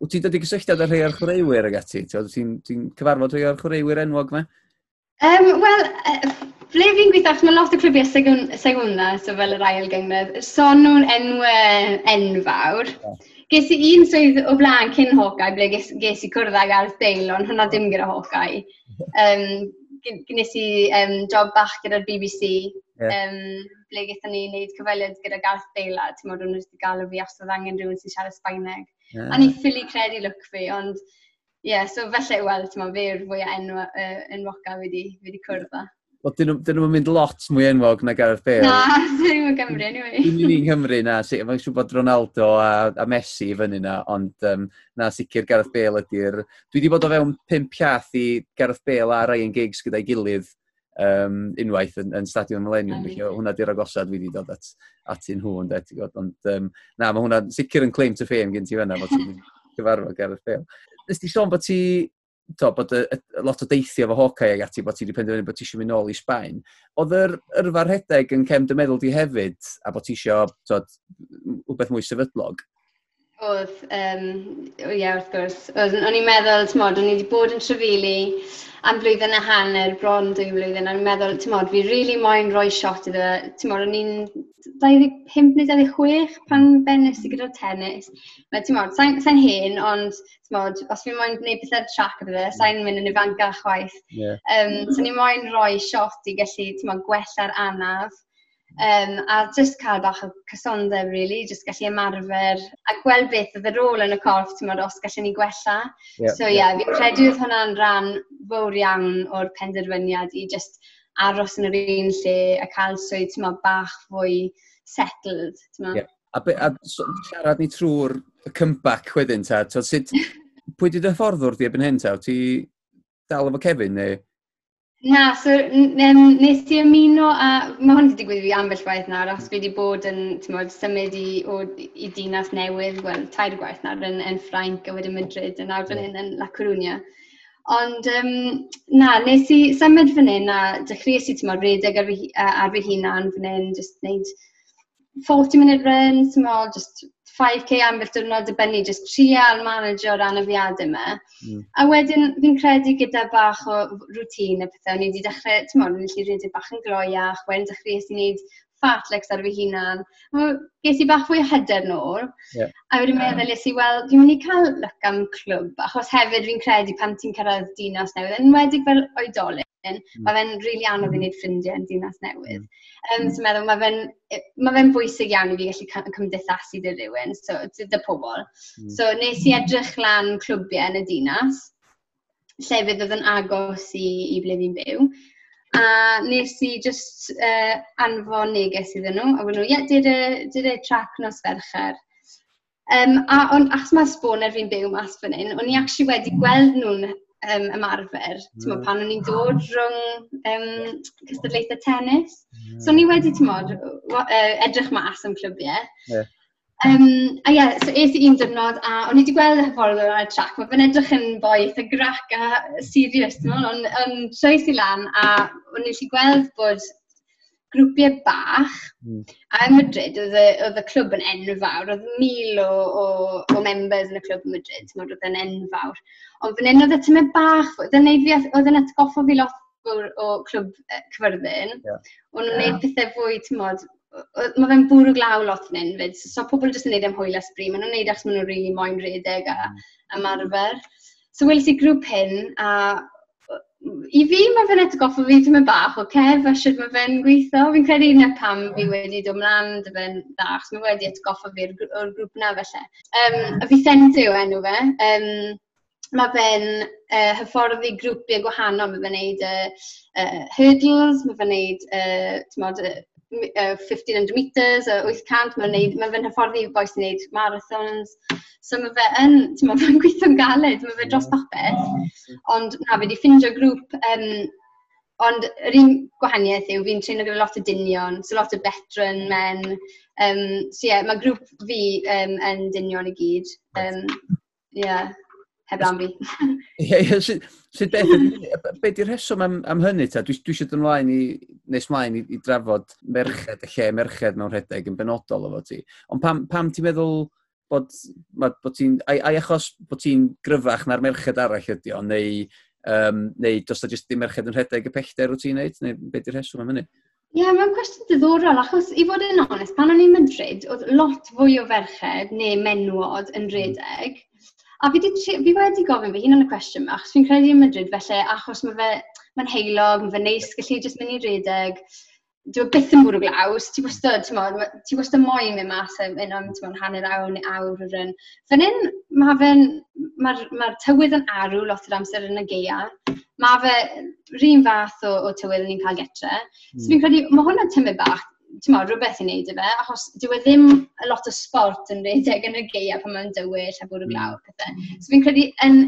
Wyt ti'n dod i gysylltiad â rhai o'r chwaraewyr ag ati? Ti'n ti, cyfarfod rhai o'r chwaraewyr enwog me? Um, Wel, uh, ble fi'n gweithio, mae lot o clwbiau segwna, so fel yr ail gyngred, son nhw'n enwau enfawr. Yeah. Ges i un swydd o blaen cyn Hawkeye, ble ges, ges i cwrdd ag Alf Dale, ond hwnna dim gyda Hawkeye. Um, gynnes i um, job bach gyda'r BBC, yeah. um, ble gyda ni wneud cyfweliad gyda Garth Bale, a ti'n modd o'n wedi gael o fi os oedd angen rhywun sy'n siarad Sbaeneg. Yeah. A ni ffili credu look fi, ond ie, yeah, so felly, wel, ti'n modd, fe'r fwy o enw, uh, enwoca wedi, wedi cwrdd â. Wel, dyn nhw'n mynd lot mwy enwog na Gareth Bale. Na, dyn nhw'n Gymru, anyway. Dyn nhw'n un Cymru, na. Mae'n siŵr bod Ronaldo a, a Messi i fyny na, ond um, na sicr Gareth Bale ydy'r... Dwi wedi bod o fewn pimp iaith i Gareth Bale a Ryan Giggs gyda'i gilydd um, unwaith yn, yn Stadion Millennium. Felly, hwnna di'r agosad wedi dod at, at un hw, ynddo, ti'n gwybod. Ond um, na, mae hwnna sicr yn claim to fame gen ti fyna, bod ti'n gyfarfod Gareth Bale. Nes ti sôn bod ti to, bod y, y, lot o deithio fo Hawkeye ag ati bod ti wedi penderfynu bod ti eisiau mynd nôl i Sbaen. Oedd yr yrfa rhedeg yn cem dy meddwl di hefyd, a bod ti eisiau wbeth mwy sefydlog? Oedd, um, ie wrth gwrs. O'n i'n meddwl, ti'n modd, o'n i wedi bod yn trefili am flwyddyn a hanner, bron dwy flwyddyn, a o'n i'n meddwl, ti'n modd, fi rili really moyn rhoi shot iddo. Ti'n modd, o'n i'n 25 neu 26 pan benes i gyda tennis. Mae, ti'n modd, sa'n sa hen, ond, modd, os fi'n moyn gwneud pethau trac iddo fe, sa'n mynd yn ifancach chwaith. Yeah. Um, so, o'n i'n moyn rhoi shot i gallu, ti'n modd, gwella'r anaf. Um, a just cael bach o cysondeb, really, just gallu ymarfer a gweld beth oedd y rôl yn y corff, ti'n meddwl, os gallwn ni gwella. Yeah, so ie, yeah, yeah. fi'n credu oedd hwnna'n rhan fawr iawn o'r penderfyniad i just aros yn yr un lle a cael swydd, ti'n meddwl, bach fwy settled, ti'n meddwl. Yeah. A, be, a so, siarad ni trwy'r comeback wedyn ta, so, sut, pwy di dy fforddwr di ebyn hyn ta? Ti dal efo Kevin neu? Na, so nes i ymuno a mae hwn wedi digwydd fi ambell waith nawr os fi wedi bod yn tymod, symud i, o, i dinas newydd, wel, tair gwaith nawr yn, yn Ffrainc a wedyn Madrid a nawr fan hyn yn La Coruña. Ond um, na, nes i symud fan hyn a dechreuais i tymod redeg ar, ar fy hunan fan hyn, just wneud 40 minute run, tymod, just 5k ambell diwrnod dibynnu, jyst trial manager o'r anafiadau yma. Mm. A wedyn fi'n credu gyda bach o rŵtîn y pethau, o'n i wedi dechrau, ti'n mwyn, o'n i rhedeg bach yn gloiach, wedyn dechrau i wneud fat legs ar fy hunan. Ges i bach fwy hyder nôl. Yeah. A wedi meddwl nes i, wel, dwi'n mynd i cael lyc am clwb, achos hefyd fi'n credu pan ti'n cyrraedd dinas newydd, yn wedig fel oedolyn, mm. mae fe'n rili really anodd i wneud ffrindiau yn dinas newydd. Mm. Um. So meddwl, mae fe'n ma fe bwysig iawn i fi gallu cymdeithasu dy rywun, so dy pobl. Mm. So nes i edrych lan clwbiau yn y dinas, llefydd oedd yn agos i, i ble fi'n byw a nes i just uh, anfon neges iddyn nhw, a wedyn nhw, ie, yeah, dyd y trac nos fercher. Um, a on, achos mae sboner fi'n byw mas fan hyn, o'n i actually wedi gweld nhw'n um, ymarfer, mm. pan o'n i'n dod rhwng um, cystadlaethau tennis. Mm. So o'n i wedi, ti'n uh, edrych mas am clwbiau. Yeah. Um, a ie, yeah, so es i un diwrnod a o'n i wedi gweld y hyfforddwr ar y trac. Mae fe'n edrych yn boi eitha grac a serious, mm. ond on, on troes i lan a o'n i wedi gweld bod grwpiau bach. Mm. A ym Madrid, oedd y clwb yn enfawr, oedd mil o, o, o members yn y clwb Madrid, oedd yn enfawr. Ond fan hyn oedd y tymau bach, oedd yn, yn atgoffo fi lot o, o clwb cyfyrddin. Yeah. O'n nhw'n yeah. gwneud pethau fwy, ti'n modd, mae fe'n bwrw glaw lot yn un fyd. So, pobl jyst yn neud e am hwyl ysbryd, maen nhw'n neud e achos maen nhw'n rili really moyn redeg a hmm. ymarfer. So weles i grŵp hyn a i fi mae fe'n etgoffo fi ddim yn bach o cef a sydd mae fe'n gweithio. Fi'n credu na pam fi hmm. wedi dod mlaen dy fe'n dda, achos mae wedi etgoffo fi o'r grŵp na felly. Um, a fi Sentu yw enw fe. Um, mae fe'n uh, hyfforddi grwpiau gwahanol, mae fe'n neud uh, uh, hurdles, mae fe'n neud uh, uh, 1500 metres, uh, 800, mae'n neud, mae fe'n hyfforddi boes yn wneud marathons. So mae fe yn, ti'n ma, fe'n gweithio'n galed, mae fe dros mm. popeth. Mm, ond na, fe di ffindio grŵp, um, ond yr un gwahaniaeth yw fi'n treino gyda lot o dynion, so lot o veteran men. Um, so ie, yeah, mae grŵp fi um, yn dynion i gyd. Um, yeah heblaw fi. Ie, ie, sut beth, be di'r rheswm am, am hynny ta? Dwi, dwi eisiau ymlaen i, nes mlaen i, i drafod merched, y lle merched mewn rhedeg yn benodol efo ti. Ond pam, pam ti'n meddwl bod, bod ti'n, ai, ai achos bod ti'n gryfach na'r merched arall ydi o, neu, um, neu dos da jyst dim merched yn rhedeg y pellter wyt ti'n neud, neu be di'r rheswm am hynny? Ie, yeah, mae'n cwestiwn diddorol, achos i fod yn onest, pan o'n i'n Madrid, oedd lot fwy o ferched neu menwod yn hmm. redeg, A fi, di, fi wedi gofyn fy hun yn y cwestiwn yma, achos fi'n credu yn Madrid felly, achos mae fe, mae'n heilog, mae fe neis, gallu jyst mynd i redeg. Dwi'n byth yn bwrw glaws, ti wastad, ti wastad moyn mynd mas yn am hanner awr neu awr o'r un. Fan hyn, mae fe'n, mae'r ma tywydd yn arw lot o'r amser yn y geia. Mae fe rhywun fath o, o tywydd yn ni'n cael getre. Mm. So fi'n hmm. credu, mae hwnna'n tymau bach ti'n ma, rhywbeth i wneud efo, achos dyw e ddim a lot o sport yn redeg yn y geia pan mae'n dywyll a bwrw mm. glaw pethau. So fi'n credu yn,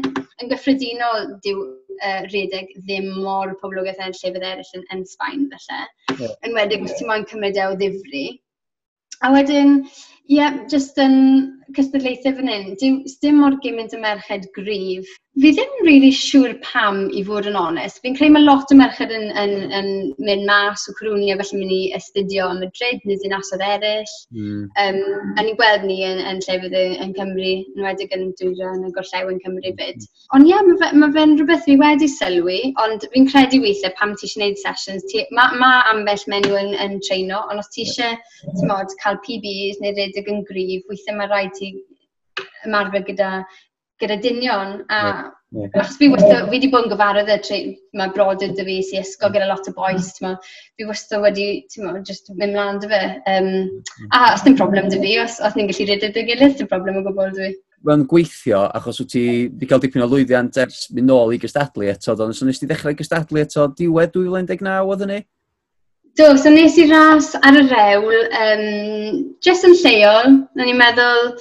yn gyffredinol dyw uh, redeg ddim mor poblogaeth yn llefydd eraill yn, yn Sbaen felly. Yeah. Yn wedig os ti'n moyn cymryd e o ddifri. A wedyn, Ie, yeah, jyst yn cystadlaethau fan hyn, dim, mor gymaint y merched gryf. Fi ddim rili really siŵr pam, i fod yn onest. Fi'n creu mae lot o merched yn, yn, yn mynd mas o cwrwni a felly mynd i astudio yn Madrid neu dinasodd eraill. Mm. Um, a ni'n gweld ni yn, yn llefydd yn, yn Cymru, yn wedig yn y gorllew yn Cymru fyd. Ond ie, yeah, mae fe'n ma fe rhywbeth fi wedi sylwi, ond fi'n credu weithiau pam ti eisiau gwneud sessions. Mae ma ambell menyw yn, yn treino, ond os ti eisiau yeah. cael PBs neu rhedeg yn gryf, weithiau mae rhaid ti ymarfer gyda, gyda dynion. A yeah. Yeah. achos fi wastad, fi wedi bod yn gyfarwydd y tre, mae brodyr dy fi sy'n ysgol gyda lot o boes, ma, mm. fi wastad wedi, ti'n mo, just mynd mlaen dy fi. Um, mm. a os dim problem dy fi, os, os ni'n gallu rhedeg dy gilydd, dim problem o gwbl dy fi. mae'n gweithio achos wyt ti wedi cael dipyn o lwyddiant ers mynd nôl i gystadlu eto. Ond os nes ti ddechrau gystadlu eto diwedd 2019 oedd hynny? Do, so nes i ras ar y rewl, um, jyst yn lleol, o'n i'n meddwl,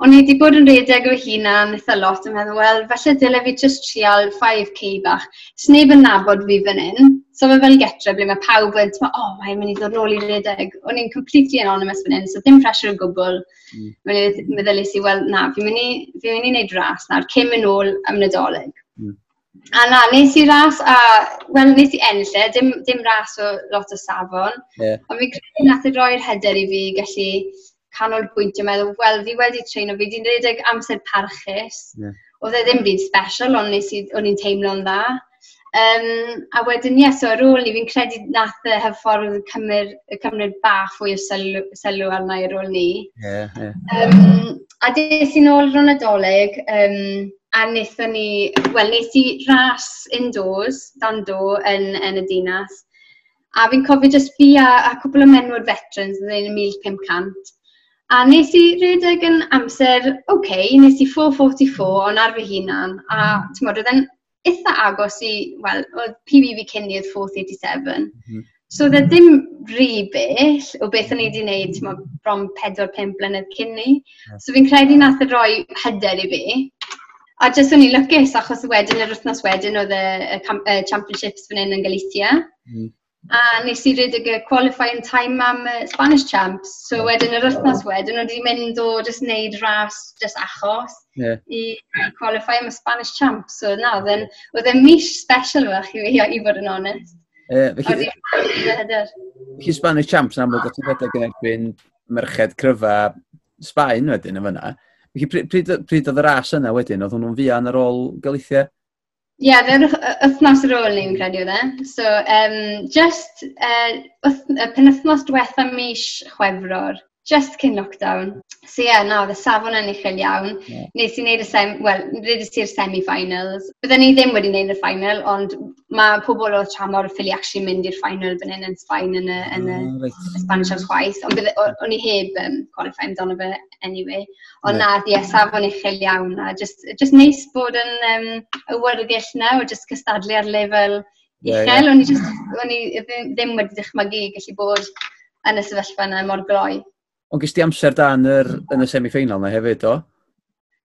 o'n i wedi bod yn redeg o hunan eitha lot, yn meddwl, wel, falle dyle fi jyst trial 5k bach. Sneb yn nabod fi fan hyn, so fe fel getre ble mae pawb yn, o, oh, mae'n mynd i ddod nôl i redeg. O'n i'n completely anonymous fan hyn, so dim pressure o gwbl. Mm. Meddwl i, wel, na, fi'n mynd i, fi mynd i wneud ras nawr, cym yn ôl am nadolig. Mm. A na, nes i ras a, wel, nes i ennill e, dim, dim ras o lot o safon. Yeah. Ond fi'n credu nath i roi'r hyder i fi gallu canolbwyntio meddwl, wel, fi wedi treino, fi wedi'n redeg amser parchus. Yeah. Oedd e ddim byd special, ond nes i, o'n i'n teimlo'n dda. Um, a wedyn, ie, yeah, so ar ôl ni, fi'n credu nath e y hyffordd cymryd, cymryd bach fwy o sylw, sylw arna i ar ôl ni. Yeah. Yeah. Um, a des i'n ôl rhan adolyg, um, a wnaethon ni, wel, wnes i ras indoors, dan do, yn, yn y dinas. A fi'n cofio jyst fi a, a cwbl o menwod veterans yn ddyn 1500. A nes i rhedeg yn amser, oce, okay, nes i 4.44 ond ar fy hunan. A ti'n modd, oedd yn eitha agos i, wel, oedd PB fi cyn i oedd 4.37. Mm -hmm. So oedd e ddim rhy bell o beth o'n i wedi gwneud bron 4-5 blynedd cyn ni. So fi'n credu nath y roi hyder i fi. A jyst o'n i lwcus, achos wedyn yr wythnos wedyn oedd y, y, y championships fan hyn yn Galicia. Mm. A nes i redig y qualifying time am y Spanish Champs. So yeah. wedyn yr wythnos wedyn oedd i'n mynd o just wneud ras just achos yeah. i, i qualify am y Spanish Champs. So na, oedd e'n mis special fach i fi, i fod yn onest. Uh, felly, e felly Spanish Champs yn amlwg o ti'n rhedeg yn erbyn merched cryfa Sbaen wedyn yn fyna. Felly, pryd, pryd, oedd y ras yna wedyn? Oedd hwnnw'n fuan ar ôl Galicia? Ie, yeah, fe'r wythnos ar ôl ni'n credu oedd e. So, um, just uh, wyth, uh, penwythnos diwetha mis Chwefror, just cyn lockdown. So ie, yeah, na, oedd y safon yn uchel iawn. Yeah. Nes i wneud y sem... Wel, rydys i'r semi-finals. Byddwn ni ddim wedi wneud y final, ond mae pobl o tramor ffili actually mynd i'r final byn hyn yn Sbaen yn y, yn y, mm, right. y Spanish House chwaith. Ond o'n i heb um, qualify amdano fe anyway. Ond yeah. na, ie, yeah, safon uchel iawn. A just, just neis bod yn um, y wyrddiall na, o just cystadlu ar lefel uchel. Yeah, yeah. O'n i, just, o'n i ddim wedi dychmygu gallu bod yn y sefyllfa yna mor gloi. Ond gys di amser da yn, yr, mm. yn y semi-final na hefyd, o?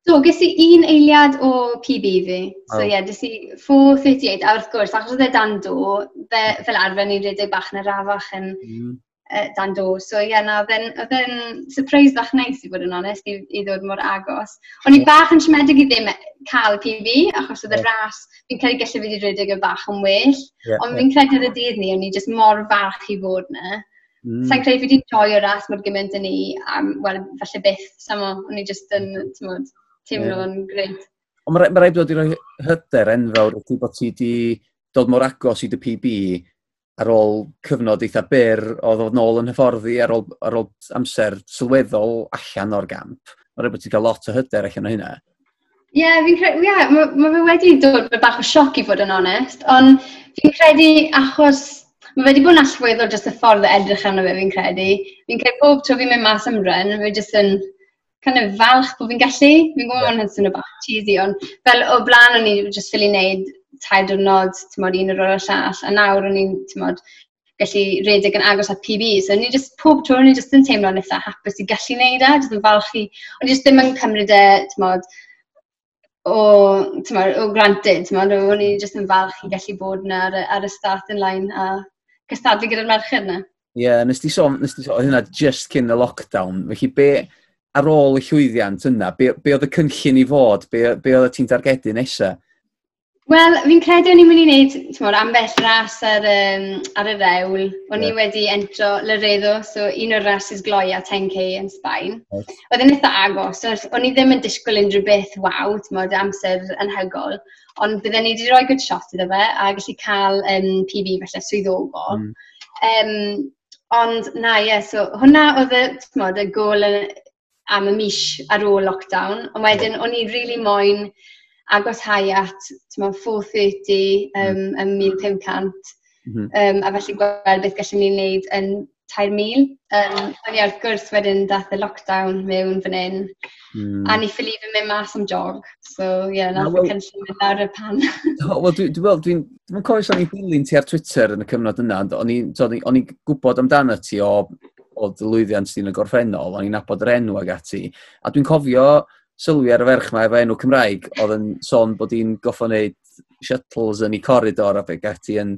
So, ges i un eiliad o PB fi. So, oh. ie, oh. yeah, ges i 4.38, a wrth gwrs, achos oedd e dan do, fe, fel arfer ni'n rhedeg bach yn yr afach yn mm. uh, dan do. So, ie, yeah, na, oedd e'n surprise bach neis i fod yn onest, i, i ddod mor agos. O'n i bach yn siomedig i ddim e, cael PB, achos oedd y ras, fi'n credu gallu fi wedi rhedeg yn bach yn well, yeah, ond fi'n credu ar y dydd ni, o'n i jyst mor fach i fod na. Mm. Sa'n credu fi wedi joio ras mor gymaint yn ni, a wel, falle byth, samo, o'n i jyst yn, ti'n teimlo yeah. greit. Ond mae ma rhaid bod i roi hyder enfawr o ti bod ti wedi dod mor agos i dy PB ar ôl cyfnod eitha byr o ddod nôl yn hyfforddi ar ôl, ar ôl amser sylweddol allan o'r gamp. Mae rhaid bod ti'n cael lot o hyder allan o hynna. Ie, yeah, fi'n credu, ie, yeah, mae ma fi wedi dod bach o sioc i fod yn onest, ond fi'n credu achos Mae wedi bod yn allweddol jyst y ffordd o edrych arno fe, fi'n credu. Fi'n credu pob tro fi'n mynd mas am run, fi jyst yn kind of falch bod fi'n gallu. Fi'n gwybod yeah. hwnna'n swnio bach cheesy, ond fel o blaen o'n i jyst ffili wneud tair diwrnod, ti'n modd, un o'r o'r llall, a nawr o'n i'n, ti'n modd, gallu redeg yn agos at PB. So ni just, pob tro ni jyst yn teimlo'n eitha hapus i gallu wneud e, jyst yn falch i, ond jyst ddim yn cymryd e, ti'n modd, o, ti'n modd, o granted, ti'n modd, o'n i jyst yn falch i gallu bod yna ar, ar y start yn line a cystadlu gyda'r merched yna. Ie, yeah, nes di sôn, nes di sôn, hynna just cyn y lockdown, felly be, ar ôl y llwyddiant yna, be, be oedd y cynllun i fod, be, be oedd ti'n targedu nesaf? Wel, fi'n credu o'n i'n mynd i wneud mor, ambell ras ar, um, ar y rewl. O'n yeah. i wedi entro Laredo, so un o'r rases a 10k yn Sbaen. Right. Oedd yn eitha agos, so o'n i ddim yn disgwyl unrhyw beth waw, mod, amser anhygol ond bydden ni wedi rhoi good shot iddo fe a gallu cael um, PB felly swyddogol. Mm. Um, ond na, ie, yeah, so hwnna oedd y, mod, y gol am y mis ar ôl lockdown, ond wedyn o'n i'n really moyn agos hai at 430 um, mm. 1500 mm -hmm. um, a felly gweld beth gallwn ni'n neud yn tair mil. Um, ond ia, wrth gwrs wedyn dath y lockdown mewn fan hyn. Mm. A ni ffili fy mynd mas am jog. So, ie, yeah, nath y cynllun mynd ar y pan. Wel, dwi'n dwi, dwi, dwi cofio o'n i'n dilyn ti ar Twitter yn y cyfnod yna. O'n i'n gwybod amdano ti o, o ddylwyddiant ti'n y gorffennol. O'n i'n nabod yr enw ag ati. A dwi'n cofio sylwi ar y ferch mae efo enw Cymraeg. Oedd yn sôn bod hi'n goffo wneud shuttles yn ei corridor a fe gati yn,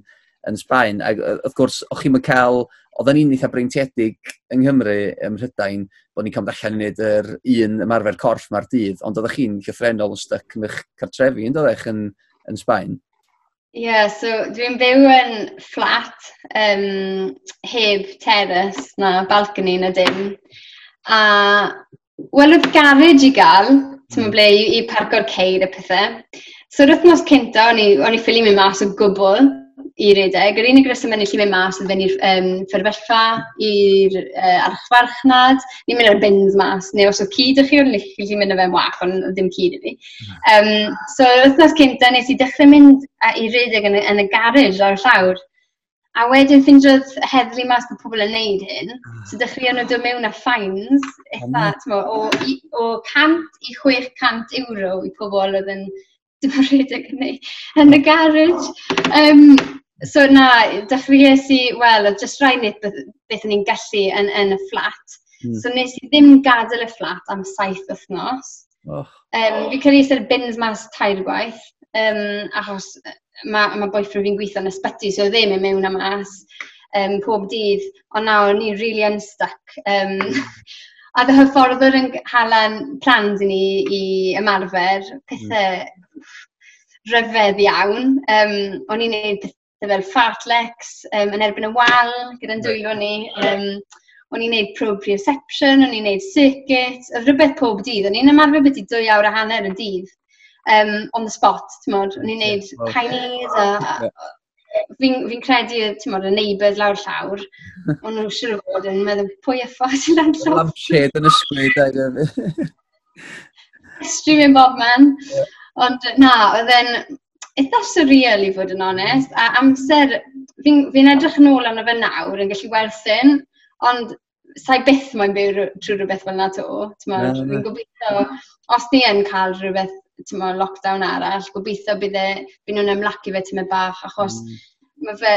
yn Sbaen. Ac wrth gwrs, o'ch chi'n cael oedden ni'n eitha breintiedig yng Nghymru, ym Mhrydain, bod ni'n cymryd allan i wneud yr un ymarfer corff ma'r dydd, ond oeddech chi'n llythrenol yn styc yn eich cartrefi, yn doeddech yn, yn Sbaen? Ie, yeah, so dwi'n byw yn flat, um, heb terrace na balcony na dim. A wel, oedd garage i gael, ti'n hmm. ble i, i parco'r ceir y pethau. So, yr wythnos cynta, o'n i ffili mynd mas o gwbl, i redeg. Yr unig reswm yn i mynd mas yn fynd i'r um, fferfellfa, i'r uh, archfarchnad, ni'n mynd ar bins mas, neu os oedd cyd ych chi o'n lich, chi'n mynd o fe'n wach, ond ddim cyd i fi. Um, so, yr wythnos cynta, nes i dechrau mynd i redeg yn, yn y garej ar y llawr. A wedyn ffindiodd heddlu mas bod pobl yn neud hyn, so mm. dechrau nhw dod mewn â ffains, mm. eitha, o, o 100 i 600 euro i pobl oedd yn dim yn rhedeg yn ei, yn y garage. Um, so na, dechreuais i, wel, oedd jyst rhaid wneud beth, beth ni'n gallu yn, yn y fflat. Mm. So nes i ddim gadael y fflat am saith wythnos. Oh. Um, fi credu sy'r bins mas tair gwaith, um, achos mae ma boyfriend fi'n gweithio yn ysbyty, so ddim yn mewn am mas um, pob dydd, ond nawr ni'n really unstuck. Um, a dy hyfforddwr yn halen plans i ni i ymarfer pethau hmm. rhyfedd iawn. Um, o'n i'n neud pethau fel fartlex um, yn erbyn y wal gyda'n dwylo ni. Um, o'n i'n neud proprioception, o'n i'n neud circuit, oedd rhywbeth pob dydd. O'n i'n ymarfer beth i dwy awr a hanner y dydd um, on the spot, ti'n modd. O'n i'n neud yeah, well, pioneers a, a, fi'n fi credu, ti'n modd, y neighbours lawr llawr, ond nhw'n siŵr o fod yn meddwl pwy effa sy'n dan llof. Lampshade yn ysgwyd sgwyd ag. Streaming bob man. Yeah. Ond na, oedd e'n eitha surreal i fod yn onest, a amser, fi'n fi, edrych yn ôl arno fe nawr yn gallu werthyn, ond sa'i byth mae'n byw trwy rhywbeth fel yna to. Fi'n gobeithio, os ni yn cael rhywbeth tymo, lockdown arall, gobeithio bydd e, byd nhw'n ymlacu fe tymed bach, achos mm ma fe,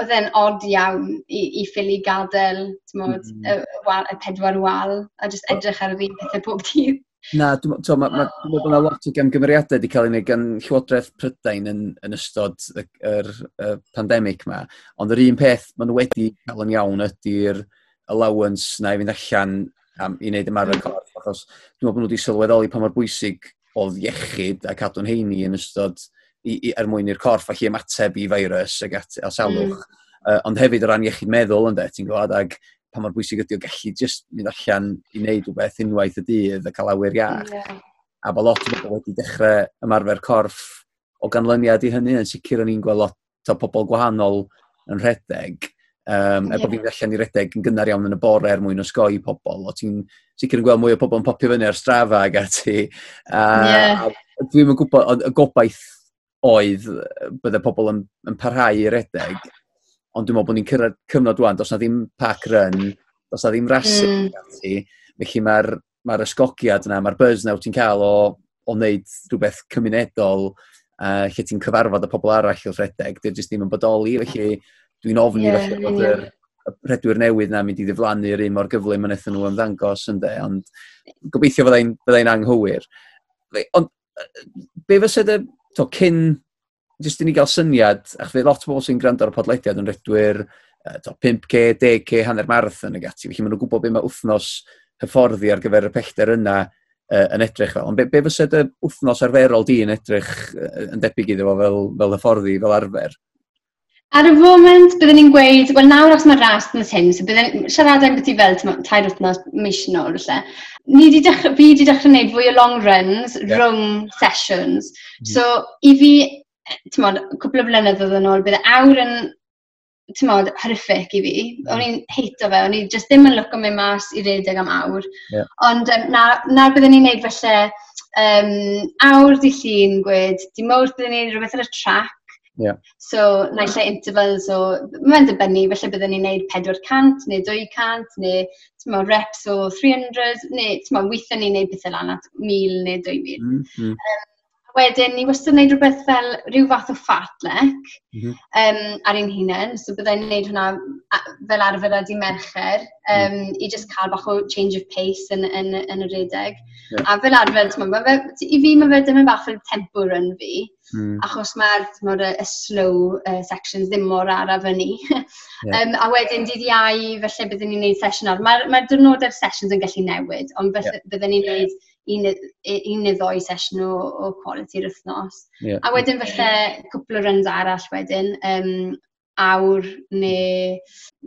oedd e'n od iawn i, i ffili gadael, ti'n mm. Mm-hmm. y, y, wal, y pedwar wal, a jyst edrych ar yr un pethau pob dydd. Na, dwi'n meddwl ma, ma, ma, ma lot o gamgymeriadau wedi cael ei wneud gan Llywodraeth Prydain yn, yn ystod y, yr, y pandemig yma. Ond yr un peth maen nhw wedi cael yn iawn ydy'r allowance na i fynd allan am, i wneud ymarfer mm. corff. Achos dwi'n meddwl bod nhw wedi sylweddoli pa mor bwysig oedd iechyd a cadw'n heini yn ystod i, i, er mwyn i'r corff allu ymateb i feirws ac at, a salwch. Mm. Uh, ond hefyd o ran iechyd meddwl ynddo, ti'n gwybod, ag pa mor bwysig ydy o gallu just mynd allan i wneud rhywbeth unwaith y dydd a cael awyr iach. Yeah. A bod lot o bobl wedi dechrau ymarfer corff o ganlyniad i hynny, yn sicr o'n i'n gweld lot o pobl gwahanol yn rhedeg. Um, yeah. Er e bod fi'n allan i redeg yn gynnar iawn yn y bore er mwyn osgoi pobl. O ti'n sicr yn gweld mwy o pobl yn popio fyny ar strafa ag ati. Uh, yeah. Dwi'm yn gwybod, y gobaith oedd bydde pobl yn, yn parhau i redeg, ond dwi'n meddwl bod ni'n cyrraedd cyfnod wan, dos na ddim pack run, dos na ddim rasu, mm. felly mae'r mae ysgogiad yna, mae'r buzz na ti'n cael o, o wneud rhywbeth cymunedol uh, lle ti'n cyfarfod y pobl arall o'r rhedeg, dwi'n e jyst ddim yn bodoli, felly dwi'n ofni yeah, felly bod yr redwyr newydd na mynd i ddiflannu'r un mor gyflym yn eithon nhw ymddangos ynddo, ond gobeithio fyddai'n bydda anghywir. Ond be fysa dy to, cyn, jyst i ni gael syniad, ach fe lot o bobl sy'n gwrando ar y podlediad yn redwyr uh, to, 5k, 10k, hanner marathon ag ati. Felly maen nhw'n gwybod beth mae wythnos hyfforddi ar gyfer y pellter yna uh, yn edrych fel. Ond be, be fysa dy wythnos arferol di yn edrych uh, yn debyg iddo fo fel, fel hyfforddi, fel arfer? Ar y foment, byddwn ni'n gweud, wel nawr os mae rast yn hyn, so byddwn siarad ambyti fel tair wythnos, mis nôl falle, ni di dechrau, fi wedi dechrau gwneud fwy o long runs yeah. rhwng sessions. Mm. -hmm. So i fi, ti'n modd, cwpl o flynyddoedd yn ôl, bydd awr yn ti'n modd, horrific i fi. Mm-hmm. O'n i'n heito fe, o'n i just ddim yn lwc o mynd mas i redeg am awr. Yeah. Ond um, nawr, na byddwn ni'n neud felly, um, awr di llun gwed, di mawrth byddwn ni'n rhywbeth ar y track, Yeah. So, naill lle intervals o, mae'n dibynnu, felly byddwn ni'n neud 400 neu 200 neu mo, reps o 300 neu mo, weithio ni'n neud bethau lan at 1000 neu 2000. Mm -hmm. um, wedyn, ni wastad yn gwneud rhywbeth fel rhyw fath o fartlek mm -hmm. um, ar ein hunain, so byddai'n gwneud hwnna fel arfer a di mercher, um, mm. i just cael bach o change of pace yn, yn, yn, yn y redeg. Yeah. A fel advent, ma, ma fe, i fi mae fe ddim yn bach fel tempo run fi, mm. achos mae'r ma y slow uh, sections ddim mor araf yn ni. yeah. um, a wedyn dydd iau, felly byddwn ni'n gwneud sesiwn ar. Mae'r ma diwrnodau'r sessions yn gallu newid, ond yeah. byddwn ni'n gwneud un neu ddoi sesiwn o, o quality'r wythnos. Yeah. A wedyn felly cwpl o runs arall wedyn, um, awr neu